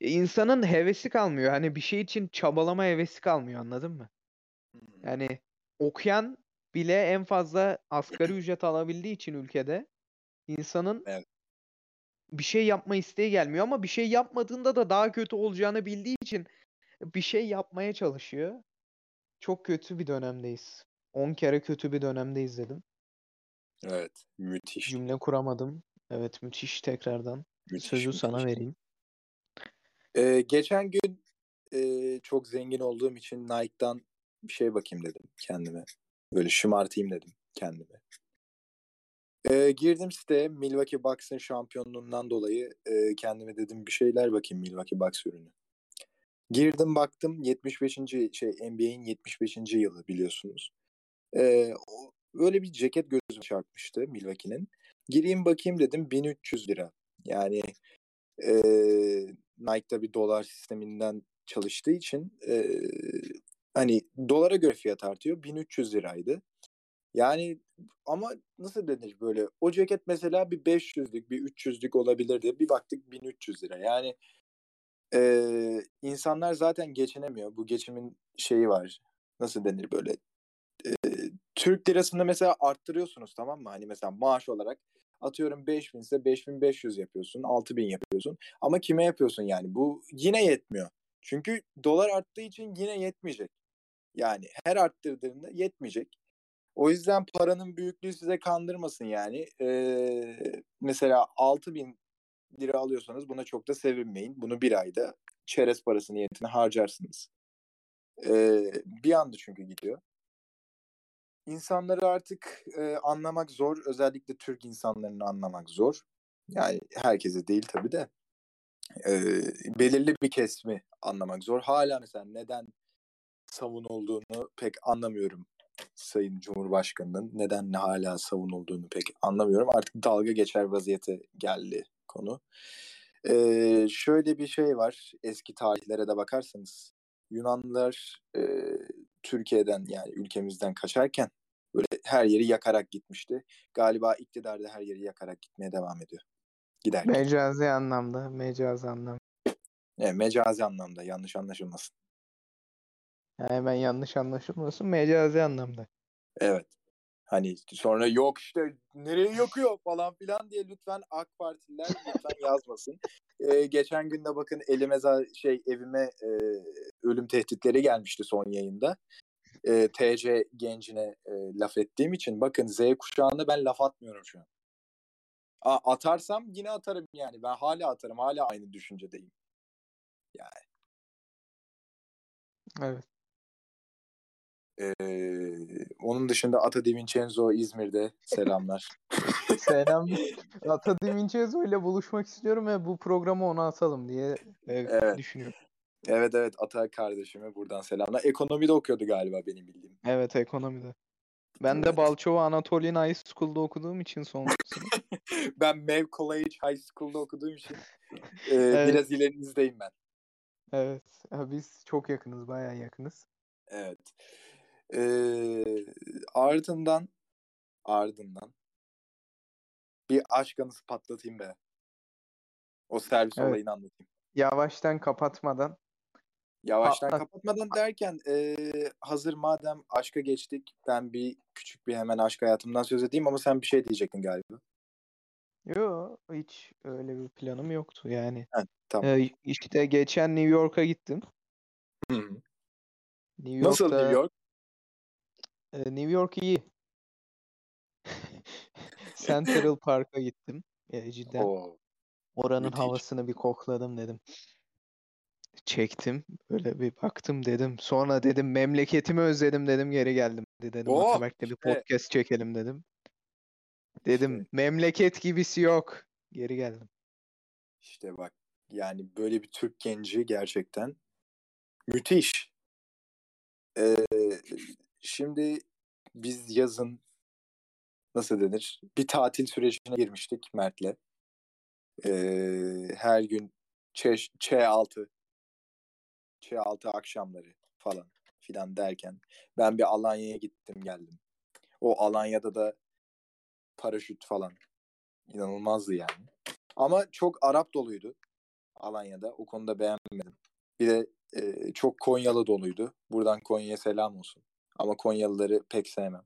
S3: E, İnsanın hevesi kalmıyor. Hani bir şey için çabalama hevesi kalmıyor anladın mı? Yani okuyan bile en fazla asgari ücret alabildiği için ülkede insanın
S2: Evet.
S3: bir şey yapma isteği gelmiyor ama bir şey yapmadığında da daha kötü olacağını bildiği için bir şey yapmaya çalışıyor. Çok kötü bir dönemdeyiz. 10 kere kötü bir dönemdeyiz dedim.
S2: Evet. Müthiş.
S3: Cümle kuramadım. Evet müthiş tekrardan.
S2: müthiş
S3: Sözü sana
S2: müthiş.
S3: vereyim.
S2: Ee, geçen gün e, çok zengin olduğum için Nike'dan bir şey bakayım dedim kendime. Böyle şımartayım dedim kendime. Ee, girdim siteye Milwaukee Bucks'ın şampiyonluğundan dolayı e, kendime dedim bir şeyler bakayım Milwaukee Bucks ürünü. Girdim baktım 75. şey NBA'in 75. yılı biliyorsunuz. Ee, o- öyle bir ceket gözüme çarpmıştı Milwaukee'nin. Gireyim bakayım dedim 1300 lira. Yani e, Nike'da bir dolar sisteminden çalıştığı için e, hani dolara göre fiyat artıyor. 1300 liraydı. Yani ama nasıl denir böyle? O ceket mesela bir 500'lük, bir 300'lük olabilirdi. Bir baktık 1300 lira. Yani e, insanlar zaten geçinemiyor. Bu geçimin şeyi var. Nasıl denir böyle? E, Türk lirasını mesela arttırıyorsunuz tamam mı? Hani mesela maaş olarak atıyorum 5000 ise 5500 yapıyorsun, 6000 yapıyorsun. Ama kime yapıyorsun yani? Bu yine yetmiyor. Çünkü dolar arttığı için yine yetmeyecek. Yani her arttırdığında yetmeyecek. O yüzden paranın büyüklüğü size kandırmasın yani. Ee, mesela 6000 lira alıyorsanız buna çok da sevinmeyin. Bunu bir ayda çerez parası niyetine harcarsınız. Ee, bir anda çünkü gidiyor. İnsanları artık e, anlamak zor. Özellikle Türk insanlarını anlamak zor. Yani herkese değil tabii de. Ee, belirli bir kesimi anlamak zor. Hala mesela neden savunulduğunu pek anlamıyorum Sayın Cumhurbaşkanı'nın. Neden hala savunulduğunu pek anlamıyorum. Artık dalga geçer vaziyete geldi konu. Ee, şöyle bir şey var. Eski tarihlere de bakarsanız Yunanlılar e, Türkiye'den yani ülkemizden kaçarken böyle her yeri yakarak gitmişti. Galiba iktidar da her yeri yakarak gitmeye devam ediyor. Giderken.
S3: Mecazi anlamda, mecazi anlamda.
S2: Evet, mecazi anlamda yanlış anlaşılmasın.
S3: Yani hemen yanlış anlaşılmasın, mecazi anlamda.
S2: Evet. Hani sonra yok işte nereye yakıyor falan filan diye lütfen AK Partililer lütfen yazmasın. Ee, geçen gün de bakın elime şey evime e, ölüm tehditleri gelmişti son yayında. E, TC gencine e, laf ettiğim için bakın Z kuşağına ben laf atmıyorum şu an. A, atarsam yine atarım yani. Ben hala atarım. Hala aynı düşüncedeyim.
S3: Evet.
S2: Ee, onun dışında Ata Di Vincenzo İzmir'de selamlar.
S3: Selam. Ata Di Vincenzo ile buluşmak istiyorum ve bu programı ona atalım diye e,
S2: Evet.
S3: düşünüyorum.
S2: Evet evet Ata kardeşime buradan selamlar. Ekonomide okuyordu galiba benim bildiğim.
S3: Evet, ekonomide. Ben de
S2: Evet.
S3: Balçova Anatolian High School'da okuduğum için son.
S2: Ben Mev College High School'da okuduğum için e,
S3: Evet.
S2: biraz ilerinizdeyim ben.
S3: Evet. Ha, biz çok yakınız, bayağı yakınız.
S2: Evet. Ee, ardından ardından bir aşk anısı patlatayım be. O servis
S3: Evet.
S2: olayını anlatayım.
S3: Yavaştan kapatmadan.
S2: Yavaştan
S3: Patlat.
S2: kapatmadan derken e, hazır madem aşka geçtik ben bir küçük bir hemen aşk hayatımdan söz edeyim ama sen bir şey diyecektin galiba.
S3: Yo, hiç öyle bir planım yoktu yani.
S2: Tamam.
S3: Ee, işte geçen New York'a gittim.
S2: Hı.
S3: New
S2: Nasıl
S3: York'ta
S2: New York?
S3: New York iyi. Central Park'a gittim. E, cidden.
S2: Oo,
S3: Oranın
S2: müthiş.
S3: havasını bir kokladım dedim. Çektim. Böyle bir baktım dedim. Sonra dedim memleketimi özledim dedim geri geldim. Dedim
S2: Oh,
S3: Ataberk'le bir
S2: işte.
S3: podcast çekelim dedim. Dedim
S2: İşte.
S3: memleket gibisi yok. Geri geldim.
S2: İşte bak yani böyle bir Türk genci gerçekten müthiş. Ee, şimdi biz yazın nasıl denir bir tatil sürecine girmiştik Mert'le. Ee, her gün Ç, Ç6 Ç6 akşamları falan filan derken ben bir Alanya'ya gittim geldim. O Alanya'da da paraşüt falan inanılmazdı yani. Ama çok Arap doluydu Alanya'da. O konuda beğenmedim. Bir de e, çok Konyalı doluydu. Buradan Konya'ya selam olsun. Ama Konyalıları pek sevmem.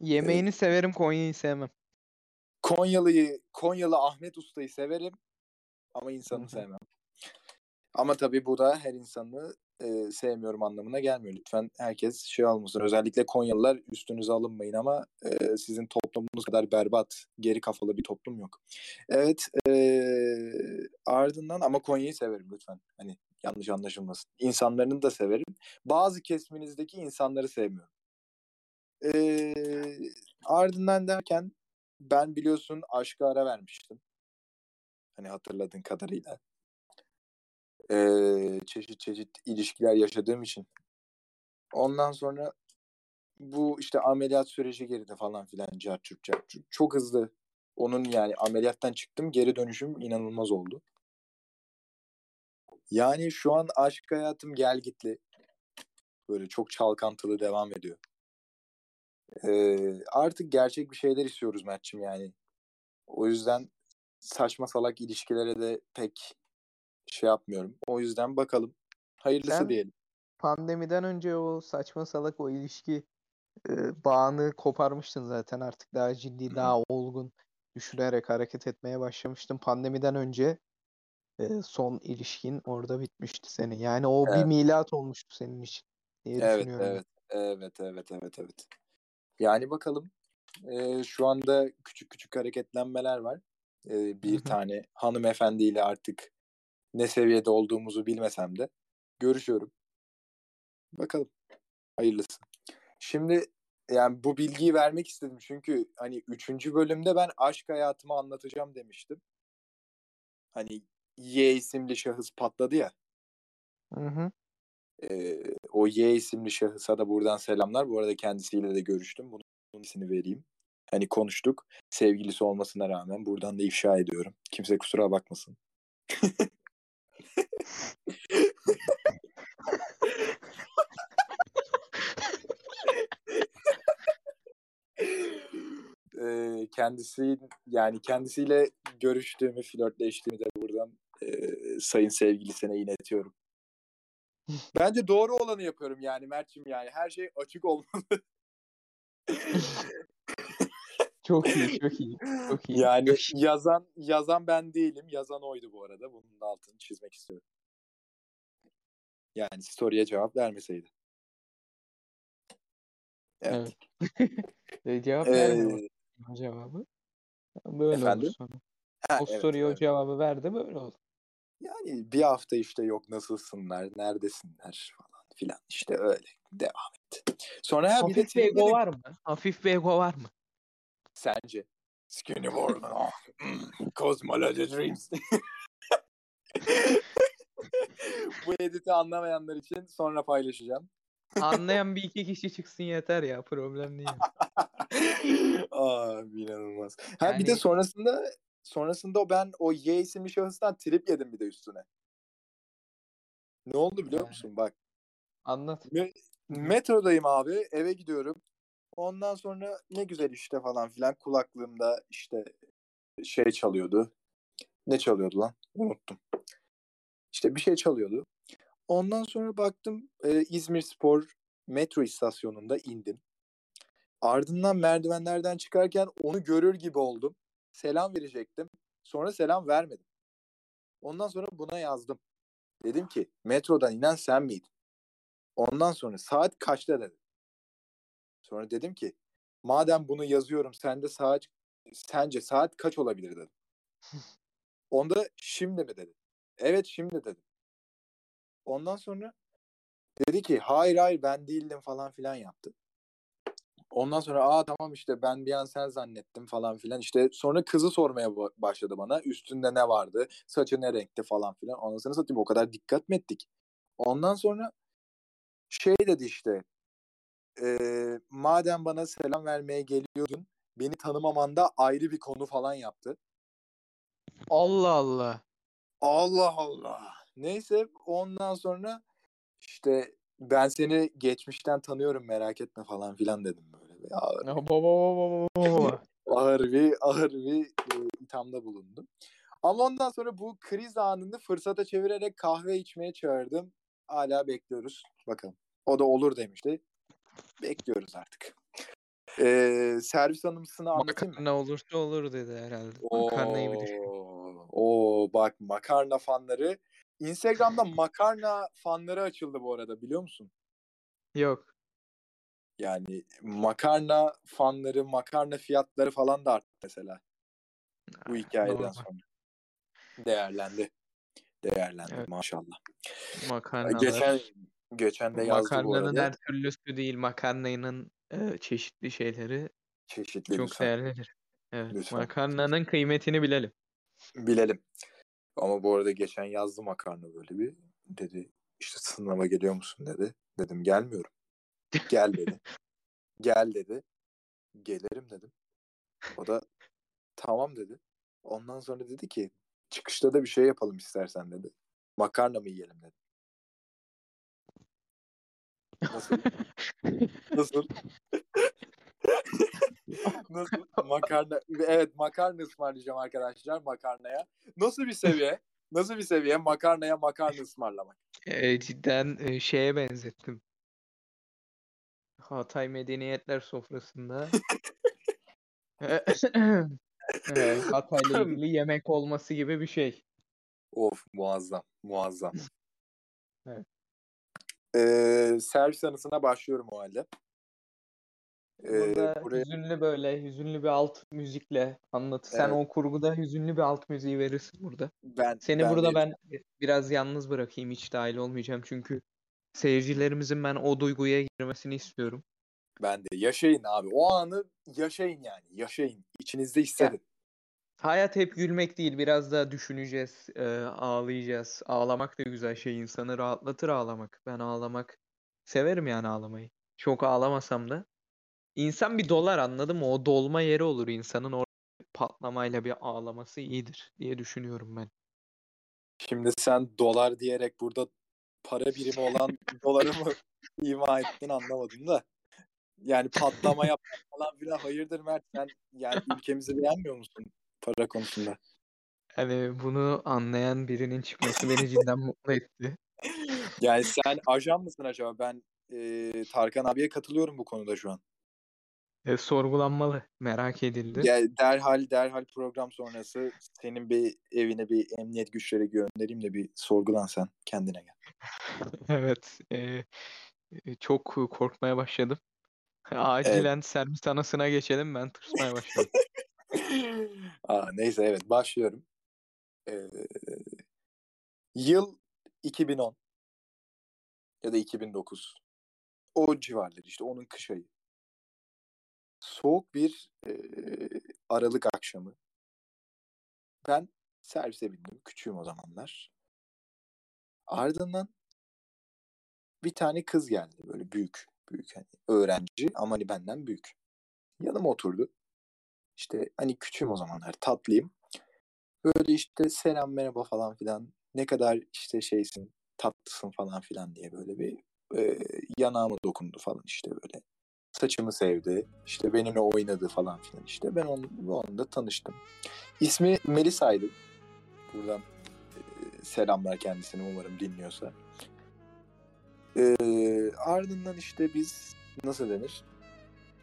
S3: Yemeğini severim Konya'yı sevmem.
S2: Konyalı'yı, Konyalı Ahmet Usta'yı severim ama insanı sevmem. Ama tabii bu da her insanı e, sevmiyorum anlamına gelmiyor. Lütfen herkes şey olmasın. Özellikle Konyalılar üstünüze alınmayın ama e, sizin toplumunuz kadar berbat, geri kafalı bir toplum yok. Evet, e, ardından ama Konya'yı severim lütfen. Hani yanlış anlaşılmasın. İnsanlarını da severim. Bazı kesminizdeki insanları sevmiyorum. E, ardından derken ben biliyorsun aşka ara vermiştim. Hani hatırladığın kadarıyla. Ee, çeşit çeşit ilişkiler yaşadığım için. Ondan sonra bu işte ameliyat süreci geride falan filan carçurt carçurt. Çok hızlı. Onun yani ameliyattan çıktım geri dönüşüm inanılmaz oldu. Yani şu an aşk hayatım gel gitli. Böyle çok çalkantılı devam ediyor. Ee, artık gerçek bir şeyler istiyoruz Mert'cim yani. O yüzden saçma salak ilişkilere de pek şey yapmıyorum. O yüzden bakalım. Hayırlısı
S3: Sen-
S2: diyelim.
S3: Pandemiden önce o saçma salak o ilişki e, bağını koparmıştın zaten artık daha ciddi, daha olgun düşünerek hareket etmeye başlamıştın. Pandemiden önce e, son ilişkin orada bitmişti senin. Yani o bir
S2: Evet.
S3: milat olmuştu senin için diye
S2: Evet,
S3: düşünüyorum. ben.
S2: evet, evet, evet, evet, evet. Yani bakalım. Ee, şu anda küçük küçük hareketlenmeler var. Ee, bir tane hanımefendiyle artık ne seviyede olduğumuzu bilmesem de görüşüyorum. Bakalım. Hayırlısı. Şimdi yani bu bilgiyi vermek istedim çünkü hani üçüncü bölümde ben aşk hayatımı anlatacağım demiştim. Hani Y isimli şahıs patladı ya.
S3: Hı hı.
S2: Ee, o Y isimli şahısa da buradan selamlar. Bu arada kendisiyle de görüştüm. Bunun ismini vereyim. Hani konuştuk. Sevgilisi olmasına rağmen buradan da ifşa ediyorum. Kimse kusura bakmasın. Ee, kendisi yani kendisiyle görüştüğümü, flörtleştiğimi de buradan e, sayın sevgilisine iletiyorum. Bence doğru olanı yapıyorum yani Mert'cim yani. Her şey açık olmalı.
S3: Çok iyi, çok iyi. Çok iyi.
S2: yani yazan yazan ben değilim. Yazan oydu bu arada. Bunun da altını çizmek istiyorum. Yani story'e cevap vermeseydi. Evet.
S3: E, cevap
S2: Ee,
S3: vermiyor o cevabı. Böyle
S2: Efendim?
S3: oldu sonra.
S2: ha,
S3: O
S2: evet,
S3: soruya o
S2: evet.
S3: cevabı verdi böyle oldu.
S2: Yani bir hafta işte yok nasılsınlar, neredesinler falan filan. İşte öyle devam etti. Sonra ha bir de
S3: Hafif bir ego
S2: Twitter'da-
S3: var mı? Hafif bir ego var mı?
S2: Sence? Skinny Warman. oh, mm, Cosmology Dreams. Bu editi anlamayanlar için sonra paylaşacağım.
S3: Anlayan bir iki kişi çıksın yeter ya problem değil.
S2: Aa inanılmaz. Ha bir de
S3: Yani-
S2: sonrasında sonrasında o ben o Y isimli şahıstan trip yedim bir de üstüne. Ne oldu biliyor
S3: Yani.
S2: musun? Bak
S3: Anlat.
S2: metrodayım abi eve gidiyorum. Ondan sonra ne güzel işte falan filan kulaklığımda işte şey çalıyordu. Ne çalıyordu lan? Unuttum. İşte bir şey çalıyordu. Ondan sonra baktım e, İzmir Spor metro istasyonunda indim. Ardından merdivenlerden çıkarken onu görür gibi oldum. Selam verecektim. Sonra selam vermedim. Ondan sonra buna yazdım. Dedim ki metrodan inen sen miydin? Ondan sonra saat kaçta dedim. Sonra dedim ki madem bunu yazıyorum sende saat sence saat kaç olabilir dedim. Onda şimdi mi dedi. Evet şimdi dedim. Ondan sonra dedi ki hayır hayır ben değildim falan filan yaptı. Ondan sonra aa tamam işte ben bir an sen zannettim falan filan. İşte sonra kızı sormaya ba- başladı bana. Üstünde ne vardı? Saçı ne renkte falan filan. Sonra satayım o kadar dikkat mi ettik? Ondan sonra şey dedi işte eee, madem bana selam vermeye geliyordun beni tanımamanda ayrı bir konu falan yaptı.
S3: Allah Allah.
S2: Allah Allah. Neyse ondan sonra işte ben seni geçmişten tanıyorum merak etme falan filan dedim böyle. Bir ağır,
S3: Baba baba baba baba.
S2: ağır bir ağır bir e, ithamda bulundum. Ama ondan sonra bu kriz anını fırsata çevirerek kahve içmeye çağırdım. Hala bekliyoruz. Bakalım. O da olur demişti. Bekliyoruz artık. Ee, servis hanımsını anlatayım mı?
S3: Makarna olursa olur dedi herhalde. Makarnayı bir düşün.
S2: Oo, oo, bak makarna fanları. Instagram'da makarna fanları açıldı bu arada biliyor musun?
S3: Yok.
S2: Yani makarna fanları, makarna fiyatları falan da arttı mesela bu hikayeden
S3: normal.
S2: sonra. Değerlendi. Değerlendi
S3: Evet.
S2: maşallah.
S3: Makarnalar.
S2: Geçen geçen de yazdı bu
S3: Makarnanın
S2: arada.
S3: her türlüsü değil. Makarnanın e, çeşitli şeyleri
S2: Çeşitli
S3: çok
S2: lütfen.
S3: değerlidir. Evet.
S2: Lütfen.
S3: Makarnanın kıymetini bilelim.
S2: Bilelim. Ama bu arada geçen yazdı makarna böyle bir. Dedi işte sınava geliyor musun dedi. Dedim gelmiyorum. Gel dedi. Gel dedi. Gelirim dedim. O da tamam dedi. Ondan sonra dedi ki çıkışta da bir şey yapalım istersen dedi. Makarna mı yiyelim dedi. Nasıl? Nasıl? Nasıl? Makarna. Evet makarna ısmarlayacağım arkadaşlar makarnaya. Nasıl bir seviye? Nasıl bir seviye? Makarnaya makarna ısmarlamak.
S3: E, cidden e, şeye benzettim. Hatay Medeniyetler sofrasında e, Hatay'la ilgili yemek olması gibi bir şey.
S2: Of muazzam. Muazzam.
S3: Evet.
S2: Ee, servis anısına başlıyorum o halde. Ee,
S3: Burada
S2: buraya
S3: hüzünlü böyle hüzünlü bir alt müzikle anlatı. Sen
S2: Evet.
S3: o kurguda hüzünlü bir alt müziği verirsin burada.
S2: ben
S3: Seni
S2: ben
S3: burada
S2: vereceğim.
S3: ben biraz yalnız bırakayım. Hiç dahil olmayacağım çünkü seyircilerimizin ben o duyguya girmesini istiyorum.
S2: Ben de yaşayın abi. O anı yaşayın yani. Yaşayın. İçinizde hissedin.
S3: Hayat hep gülmek değil, biraz da düşüneceğiz, e, ağlayacağız. Ağlamak da güzel şey, insanı rahatlatır ağlamak. Ben ağlamak Severim yani ağlamayı. Çok ağlamasam da. İnsan bir dolar anladın mı? O dolma yeri olur insanın orada patlamayla bir ağlaması iyidir diye düşünüyorum ben.
S2: Şimdi sen dolar diyerek burada para birimi olan doları mı ima ettin anlamadım da. Yani patlama yap falan filan hayırdır Mert sen yani ülkemizi beğenmiyor musun para konusunda?
S3: Hani bunu anlayan birinin çıkması beni cidden mutlu etti.
S2: Yani sen ajan mısın acaba? Ben e, Tarkan abiye katılıyorum bu konuda şu an.
S3: E, sorgulanmalı. Merak edildi.
S2: Ya derhal derhal program sonrası senin bir evine bir emniyet güçleri göndereyim de bir sorgulan sen kendine gel.
S3: Evet. e, e, çok korkmaya başladım. Acilen servis anasına geçelim. Ben tırsmaya başladım.
S2: Aa, neyse evet başlıyorum. Ee, yıl 2010 ya da 2009. O civarlar işte onun kış ayı. Soğuk bir e, Aralık akşamı. Ben servise bindim. Küçüğüm o zamanlar. Ardından bir tane kız geldi böyle büyük büyük hani öğrenci ama hani benden büyük. Yanıma oturdu. İşte hani küçüğüm o zamanlar tatlıyım. Böyle işte selam merhaba falan filan ne kadar işte şeysin tatlısın falan filan diye böyle bir e, yanağıma dokundu falan işte böyle. Saçımı sevdi. işte benimle oynadı falan filan işte. Ben onun, onunla tanıştım. İsmi Melisa'ydı. Buradan e, selamlar kendisine umarım dinliyorsa. E, ardından işte biz nasıl denir?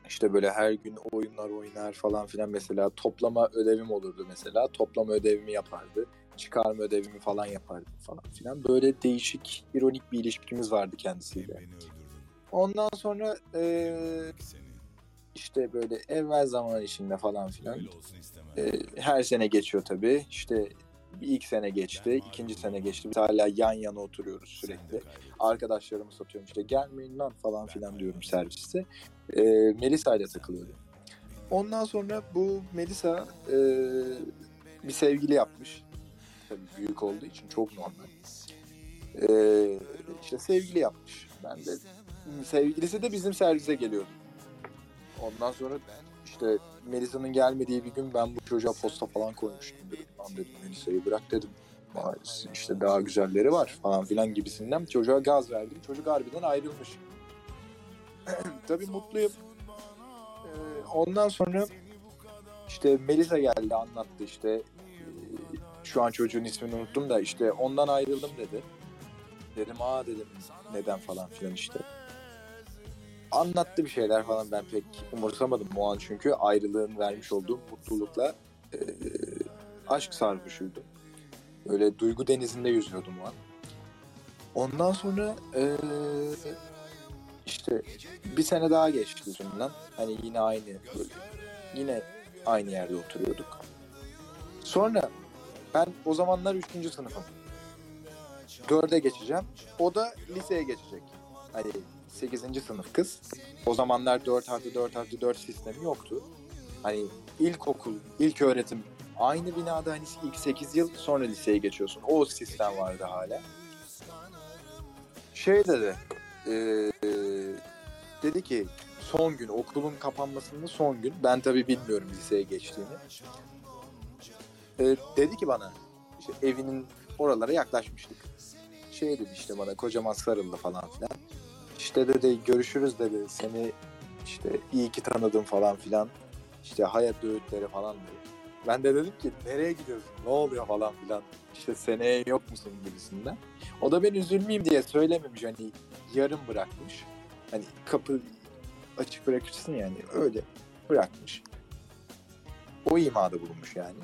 S2: İşte böyle her gün oyunlar oynar falan filan mesela toplama ödevim olurdu mesela. Toplama ödevimi yapardı. Çıkarma ödevimi falan yapardı falan filan. Böyle değişik, ironik bir ilişkimiz vardı kendisiyle. Ondan sonra eee, işte böyle evvel zaman içinde falan filan eee, her sene geçiyor tabii. İşte bir ilk sene geçti, ikinci sene geçti. Biz hala yan yana oturuyoruz sürekli. Arkadaşlarımı satıyorum işte gelmeyin lan falan filan diyorum serviste. Ee, Melisa ile takılıyordum. Ondan sonra bu Melisa e, bir sevgili yapmış. Tabii büyük olduğu için çok normal. Ee, işte sevgili yapmış. Ben de sevgilisi de bizim servise geliyordu. Ondan sonra işte Melisa'nın gelmediği bir gün ben bu çocuğa posta falan koymuştum. Dedim, dedim Melisa'yı bırak dedim. İşte daha güzelleri var falan filan gibisinden çocuğa gaz verdim. Çocuk harbiden ayrılmış. Tabii mutluyum. Ee, ondan sonra işte Melisa geldi anlattı işte Ee, şu an çocuğun ismini unuttum da işte ondan ayrıldım dedi. Dedim aa dedim neden falan filan işte. Anlattı bir şeyler falan ben pek umursamadım o an çünkü ayrılığın vermiş olduğu mutlulukla e, aşk sarhoşuydum. Böyle duygu denizinde yüzüyordum o an. Ondan sonra e, işte bir sene daha geçti üzerinden. Hani yine aynı böyle yine aynı yerde oturuyorduk. Sonra ben o zamanlar 3. sınıfım. 4'e geçeceğim. O da liseye geçecek. Hani 8. sınıf kız. O zamanlar 4 artı 4 artı 4 sistemi yoktu. Hani ilkokul, ilk öğretim aynı binada hani ilk 8 yıl sonra liseye geçiyorsun. O sistem vardı hala. Şey dedi, eee, dedi ki son gün okulun kapanmasının son gün ben tabii bilmiyorum liseye geçtiğini. Ee, dedi ki bana işte evinin oralara yaklaşmıştık. Şey dedi işte bana kocaman sarıldı falan filan. İşte dedi görüşürüz dedi seni işte iyi ki tanıdım falan filan. İşte hayat öğütleri falan dedi. Ben de dedim ki nereye gidiyorsun ne oluyor falan filan. İşte seneye yok musun gibisinden. O da ben üzülmeyeyim diye söylememiş hani yarım bırakmış. Hani kapı açık bırakırsın yani öyle bırakmış. O imada bulunmuş yani.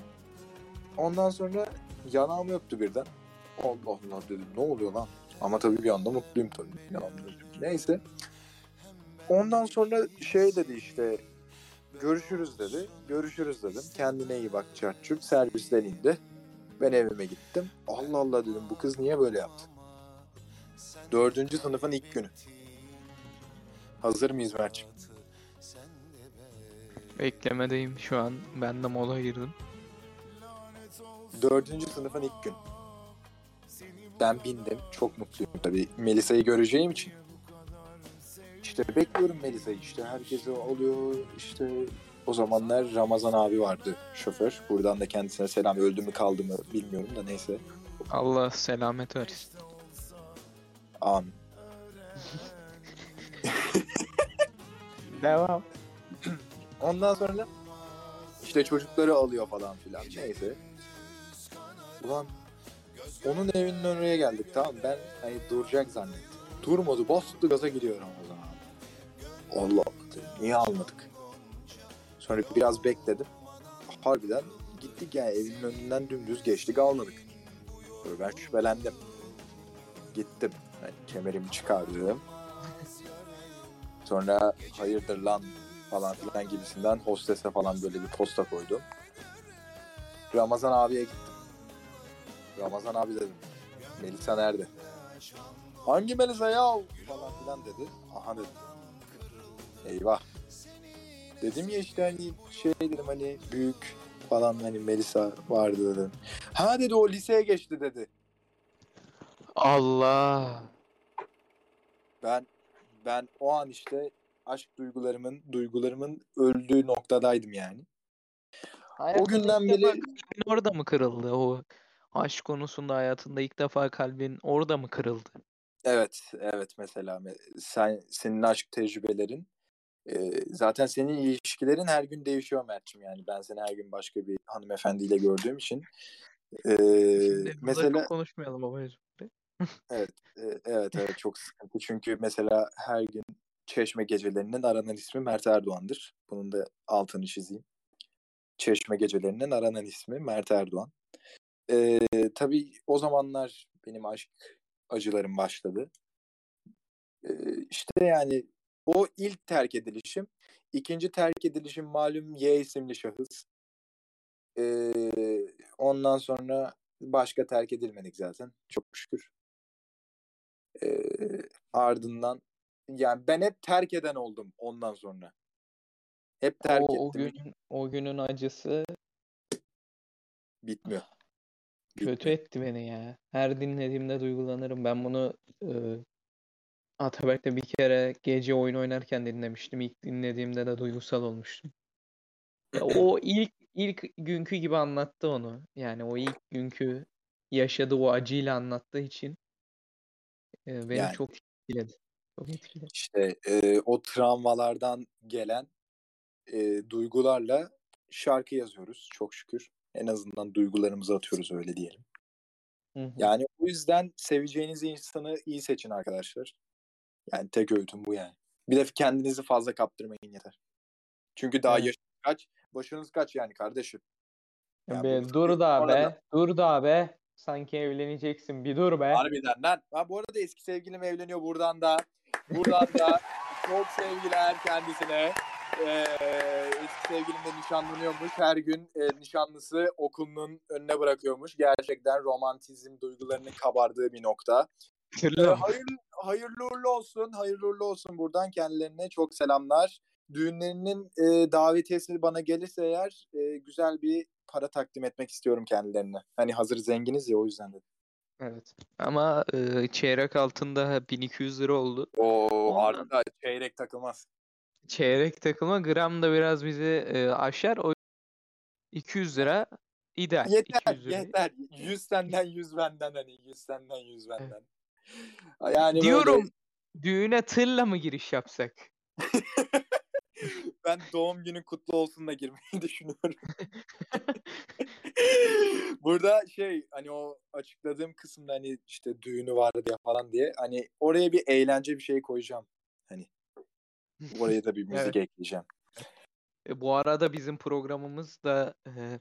S2: Ondan sonra yanağımı öptü birden. Allah Allah dedim ne oluyor lan? Ama tabii bir anda mutluyum tabii. Öptü. Neyse. Ondan sonra şey dedi işte görüşürüz dedi. Görüşürüz dedim. Kendine iyi bak çarçurt. Servisten indi. Ben evime gittim. Allah Allah dedim bu kız niye böyle yaptı? Dördüncü sınıfın ilk günü. Hazır mıyız Mert'ciğim?
S3: Beklemedeyim şu an. Ben de mola girdim.
S2: Dördüncü sınıfın ilk gün. Ben bindim. Çok mutluyum tabii. Melisa'yı göreceğim için. İşte bekliyorum Melisa'yı işte herkese oluyor işte o zamanlar Ramazan abi vardı şoför. Buradan da kendisine selam öldü mü kaldı mı bilmiyorum da neyse.
S3: Allah selamet versin.
S2: Amin.
S3: Devam.
S2: Ondan sonra işte çocukları alıyor falan filan neyse. Ulan onun evinin önüne geldik tamam ben hani duracak zannettim. Durmadı bastı gaza gidiyor abi. Allah Allah niye almadık? Sonra biraz bekledim. Harbiden gittik yani evinin önünden dümdüz geçtik almadık. Böyle ben şüphelendim. Gittim. Yani kemerimi çıkardım. Sonra hayırdır lan falan filan gibisinden hostese falan böyle bir posta koydum. Ramazan abiye gittim. Ramazan abi dedim. Melisa nerede? Hangi Melisa ya? Falan filan dedi. Aha dedim. Eyvah. Dedim ya işte hani şey dedim hani büyük falan hani Melisa vardı dedim. Ha dedi o liseye geçti dedi.
S3: Allah.
S2: Ben ben o an işte aşk duygularımın duygularımın öldüğü noktadaydım yani.
S3: Hayatında
S2: günden
S3: ilk defa
S2: beri-
S3: kalbin orada mı kırıldı? O aşk konusunda hayatında ilk defa kalbin orada mı kırıldı?
S2: Evet, evet mesela me- sen senin aşk tecrübelerin e, zaten senin ilişkilerin her gün değişiyor Mert'cim yani ben seni her gün başka bir hanımefendiyle gördüğüm için e,
S3: Şimdi
S2: mesela
S3: konuşmayalım babacığım.
S2: e, evet evet çok sıkıntı çünkü mesela her gün Çeşme gecelerinin aranan ismi Mert Erdoğan'dır. Bunun da altını çizeyim. Çeşme gecelerinin aranan ismi Mert Erdoğan. E, tabii o zamanlar benim aşk acılarım başladı. Ee, işte yani o ilk terk edilişim. ikinci terk edilişim malum Y isimli şahıs. Ee, ondan sonra başka terk edilmedik zaten. Çok şükür. Ee, ardından yani ben hep terk eden oldum ondan sonra. Hep terk
S3: O, o
S2: ettim.
S3: gün o günün acısı
S2: Bitmiyor.
S3: kötü etti beni ya. Her dinlediğimde duygulanırım. Ben bunu e, Atabek'te bir kere gece oyun oynarken dinlemiştim. İlk dinlediğimde de duygusal olmuştum. Ya o ilk ilk günkü gibi anlattı onu. Yani o ilk günkü yaşadığı o acıyla anlattığı için e, beni
S2: Yani.
S3: çok etkiledi. Çok etkiledi.
S2: İşte e, o travmalardan gelen e, duygularla şarkı yazıyoruz çok şükür. En azından duygularımızı atıyoruz öyle diyelim.
S3: Hı hı.
S2: Yani o yüzden seveceğiniz insanı iyi seçin arkadaşlar. Yani tek öğütüm bu yani. Bir de kendinizi fazla kaptırmayın yeter. Çünkü daha
S3: Evet.
S2: yaşınız kaç, başınız kaç yani kardeşim. Ya
S3: Be, dur da be. Dur da be. Sanki evleneceksin. Bir dur be.
S2: Harbiden lan. Ha, bu arada eski sevgilim evleniyor buradan da. Buradan da çok sevgiler kendisine. Ee, eski sevgilim de nişanlanıyormuş. Her gün e, nişanlısı okulunun önüne bırakıyormuş. Gerçekten romantizm duygularının kabardığı bir nokta. Ee, hayırlı, hayırlı uğurlu olsun. Hayırlı uğurlu olsun buradan kendilerine çok selamlar. Düğünlerinin e, davetiyesi bana gelirse eğer e, güzel bir para takdim etmek istiyorum kendilerine. Hani hazır zenginiz ya o yüzden dedim.
S3: Evet. Ama e, çeyrek altında 1200 lira oldu.
S2: O
S3: Ondan-
S2: ardında çeyrek takılmaz.
S3: Çeyrek takılma gram da biraz bizi e, aşar. O 200 lira ideal.
S2: Yeter
S3: 200 lira.
S2: yeter. 100 senden 100 benden hani 100 senden 100 benden. Yani
S3: Diyorum
S2: böyle
S3: düğüne tırla mı giriş yapsak?
S2: ben doğum günün kutlu olsun da girmeyi düşünüyorum. Burada şey hani o açıkladığım kısımda hani işte düğünü var diye falan diye hani oraya bir eğlence bir şey koyacağım. Hani oraya da bir müzik
S3: Evet.
S2: ekleyeceğim.
S3: E, bu arada bizim programımız da e,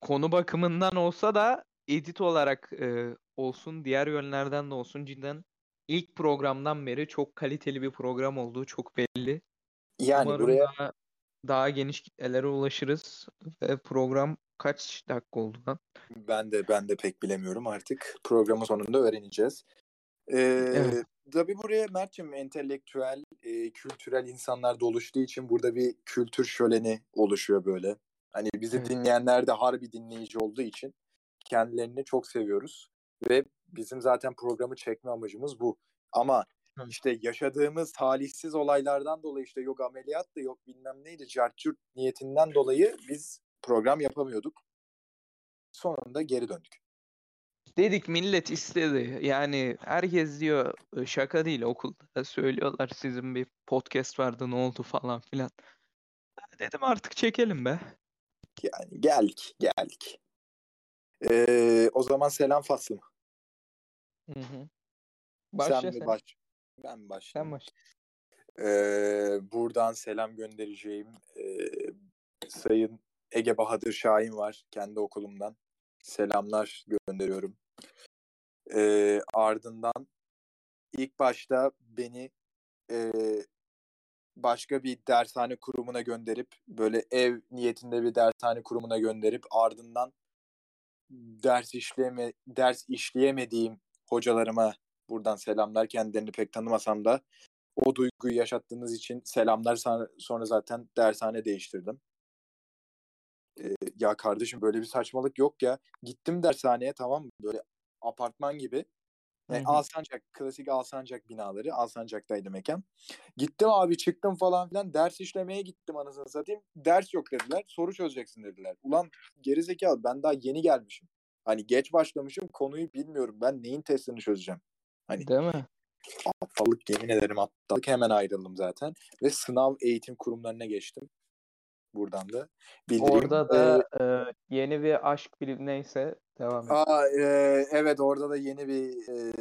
S3: konu bakımından olsa da edit olarak e, olsun, diğer yönlerden de olsun cidden ilk programdan beri çok kaliteli bir program olduğu çok belli.
S2: Yani
S3: Umarım
S2: buraya
S3: daha, daha geniş kitlelere ulaşırız ve program kaç dakika oldu lan?
S2: Ben de ben de pek bilemiyorum artık. Programın sonunda öğreneceğiz. Ee,
S3: Evet.
S2: Tabii buraya Mert'cim entelektüel, e, kültürel insanlar da oluştuğu için burada bir kültür şöleni oluşuyor böyle. Hani bizi
S3: Evet.
S2: dinleyenler de harbi dinleyici olduğu için kendilerini çok seviyoruz. Ve bizim zaten programı çekme amacımız bu. Ama işte yaşadığımız talihsiz olaylardan dolayı işte yok ameliyattı yok bilmem neydi cartçurt niyetinden dolayı biz program yapamıyorduk. Sonunda geri döndük.
S3: Dedik millet istedi. Yani herkes diyor "E, şaka değil okulda söylüyorlar sizin bir podcast vardı ne oldu falan filan. Dedim artık çekelim be.
S2: Yani geldik geldik. Ee, o zaman selam faslı mı?
S3: Hı hı.
S2: sen
S3: Başla
S2: mi
S3: sen.
S2: baş? Ben başlayayım?
S3: Sen başla.
S2: Ee, buradan selam göndereceğim ee, Sayın Ege Bahadır Şahin var kendi okulumdan. Selamlar gönderiyorum. Ee, ardından ilk başta beni ee, başka bir dershane kurumuna gönderip böyle ev niyetinde bir dershane kurumuna gönderip ardından ders işleme ders işleyemediğim hocalarıma buradan selamlar kendilerini pek tanımasam da o duyguyu yaşattığınız için selamlar Sonra- zaten dershane değiştirdim. Ee, ya kardeşim böyle bir saçmalık yok ya. Gittim dershaneye tamam mı? Böyle apartman gibi.
S3: Hı
S2: E,
S3: hı.
S2: Alsancak, klasik Alsancak binaları. Alsancak'taydı mekan. Gittim abi çıktım falan filan. Ders işlemeye gittim anasını satayım. Ders yok dediler. Soru çözeceksin dediler. Ulan gerizekalı ben daha yeni gelmişim. Hani geç başlamışım konuyu bilmiyorum. Ben neyin testini çözeceğim? Hani
S3: Değil mi?
S2: aptallık yemin ederim aptallık. Hemen ayrıldım zaten. Ve sınav eğitim kurumlarına geçtim. Buradan da bildireyim.
S3: Orada
S2: Ee,
S3: da e, yeni bir aşk bir neyse devam et.
S2: Aa, e, evet orada da yeni bir e,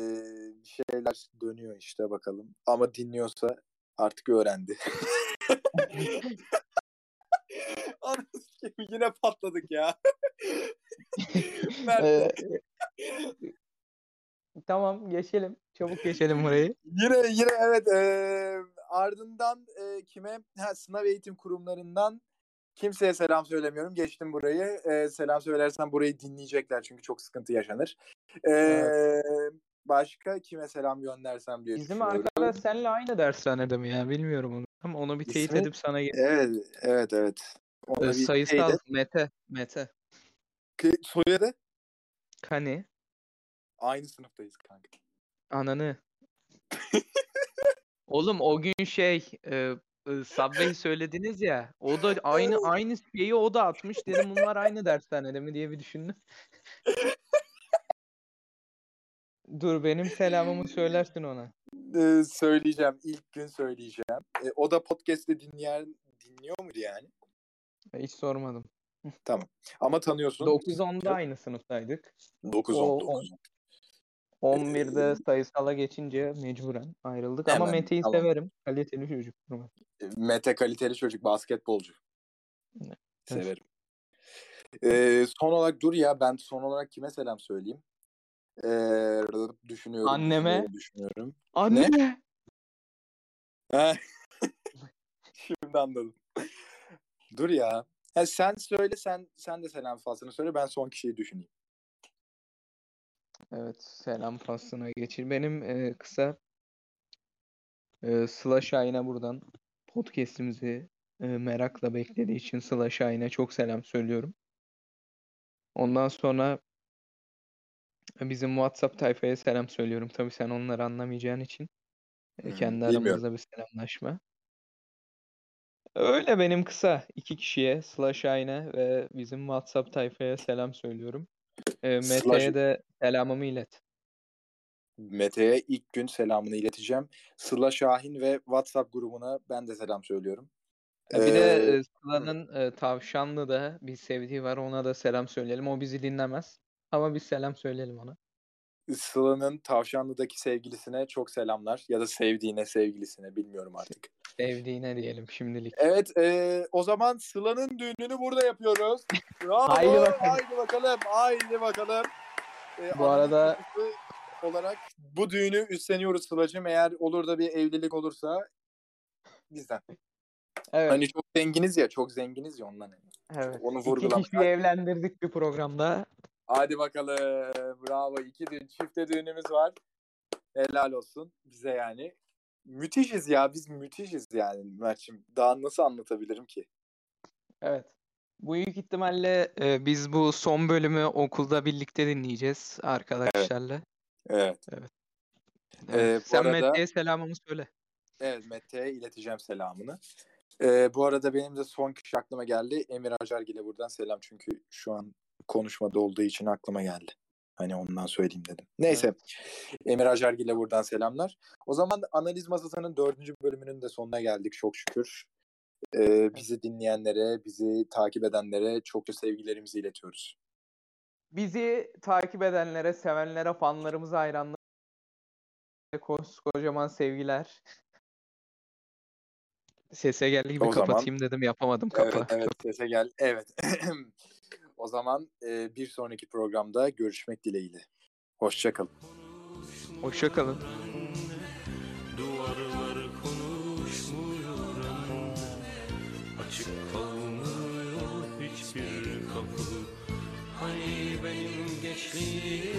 S2: şeyler dönüyor işte bakalım. Ama dinliyorsa artık öğrendi. Yine patladık ya.
S3: Ee, tamam geçelim. Çabuk geçelim burayı.
S2: yine yine evet e, ardından e, kime ha, sınav eğitim kurumlarından kimseye selam söylemiyorum. Geçtim burayı. E, selam söylersem burayı dinleyecekler çünkü çok sıkıntı yaşanır. E, Başka kime selam göndersem diye
S3: Bizim arkadaş seninle aynı dershanede mi ya bilmiyorum onu. Ama onu bir teyit
S2: İsmi?
S3: edip sana gel.
S2: Evet, evet, evet. Ona
S3: Ee, sayısal
S2: şeyde-
S3: Mete. Mete.
S2: Soyadı
S3: Kani.
S2: aynı sınıftayız kanka.
S3: Ananı. Oğlum o gün şey e, e, Subway söylediniz ya. O da aynı aynı şeyi o da atmış. Dedim bunlar aynı dershanede mi diye bir düşündüm. Dur benim selamımı söylersin ona.
S2: Ee, söyleyeceğim. ilk gün söyleyeceğim. Ee, o da podcast'i dinleyen dinliyor muydu yani?
S3: Hiç sormadım.
S2: Ama tanıyorsun.
S3: 9-10'da aynı sınıftaydık.
S2: 9
S3: O-
S2: 10 9.
S3: 11'de sayısala geçince mecburen ayrıldık. Ama
S2: Hemen,
S3: Mete'yi
S2: tamam.
S3: severim. Kaliteli çocuk.
S2: Mete kaliteli çocuk, basketbolcu.
S3: Evet.
S2: Severim. Ee, son olarak dur ya ben son olarak kime selam söyleyeyim? Ee, düşünüyorum.
S3: Anneme.
S2: düşünüyorum, Düşünüyorum.
S3: Anne!
S2: Ha. Şimdi anladım. Dur ya. Ha, sen söyle sen sen de selam faslını söyle ben son kişiyi düşüneyim.
S3: Evet, selam faslına geçir. Benim e, kısa e, Sıla Şahin'e buradan podcast'imizi e, merakla beklediği için Sıla Şahin'e çok selam söylüyorum. Ondan sonra bizim WhatsApp tayfaya selam söylüyorum. Tabii sen onları anlamayacağın için e,
S2: Hmm,
S3: kendi
S2: bilmiyorum.
S3: aramızda bir selamlaşma. Öyle benim kısa iki kişiye Sıla Şahin'e ve bizim WhatsApp tayfaya selam söylüyorum. E, Mete'ye de selamımı ilet.
S2: Mete'ye ilk gün selamını ileteceğim. Sıla Şahin ve WhatsApp grubuna ben de selam söylüyorum.
S3: Bir de
S2: Ee,
S3: e, Sıla'nın e, Tavşanlı'da bir sevdiği var. Ona da selam söyleyelim. O bizi dinlemez. Ama biz selam söyleyelim ona.
S2: Sıla'nın Tavşanlı'daki sevgilisine çok selamlar. Ya da sevdiğine sevgilisine bilmiyorum artık.
S3: Sevdiğine diyelim şimdilik.
S2: Evet e, o zaman Sıla'nın düğününü burada yapıyoruz. Bravo.
S3: Haydi bakalım.
S2: Haydi bakalım. Haydi bakalım. E,
S3: Bu arada-
S2: olarak bu düğünü üstleniyoruz Sıla'cığım. Eğer olur da bir evlilik olursa bizden.
S3: Evet.
S2: Hani çok zenginiz ya, çok zenginiz ya ondan.
S3: evet.
S2: onu
S3: İki
S2: vurgulamak
S3: kişiyi evlendirdik bir programda.
S2: Hadi bakalım. Bravo. İki düğün, çifte düğünümüz var. Helal olsun bize yani. Müthişiz ya. Biz müthişiz yani Mert'ciğim. Daha nasıl anlatabilirim ki?
S3: Evet. Bu büyük ihtimalle e, biz bu son bölümü okulda birlikte dinleyeceğiz arkadaşlarla.
S2: Evet. Ee, bu
S3: Sen
S2: arada-
S3: Mete'ye selamımı söyle.
S2: Evet Mete'ye ileteceğim selamını. Ee, bu arada benim de son kişi aklıma geldi. Emir Acargil'e buradan selam çünkü şu an konuşmada olduğu için aklıma geldi. Hani ondan söyleyeyim dedim. Neyse. Emir Acargil'e buradan selamlar. O zaman analiz masasının dördüncü bölümünün de sonuna geldik çok şükür. Ee, bizi dinleyenlere, bizi takip edenlere çokça sevgilerimizi iletiyoruz.
S3: Bizi takip edenlere, sevenlere, fanlarımıza, hayranlara koskocaman sevgiler. Sese geldi gibi
S2: O zaman-
S3: kapatayım dedim yapamadım
S2: Evet,
S3: kapa.
S2: evet sese gel. Evet. o zaman e, bir sonraki programda görüşmek dileğiyle. Hoşçakalın.
S3: Hoşça kalın.
S1: Duvarlar konuşmuyor Açık kalmıyor hiçbir kapı Hani benim gençliğim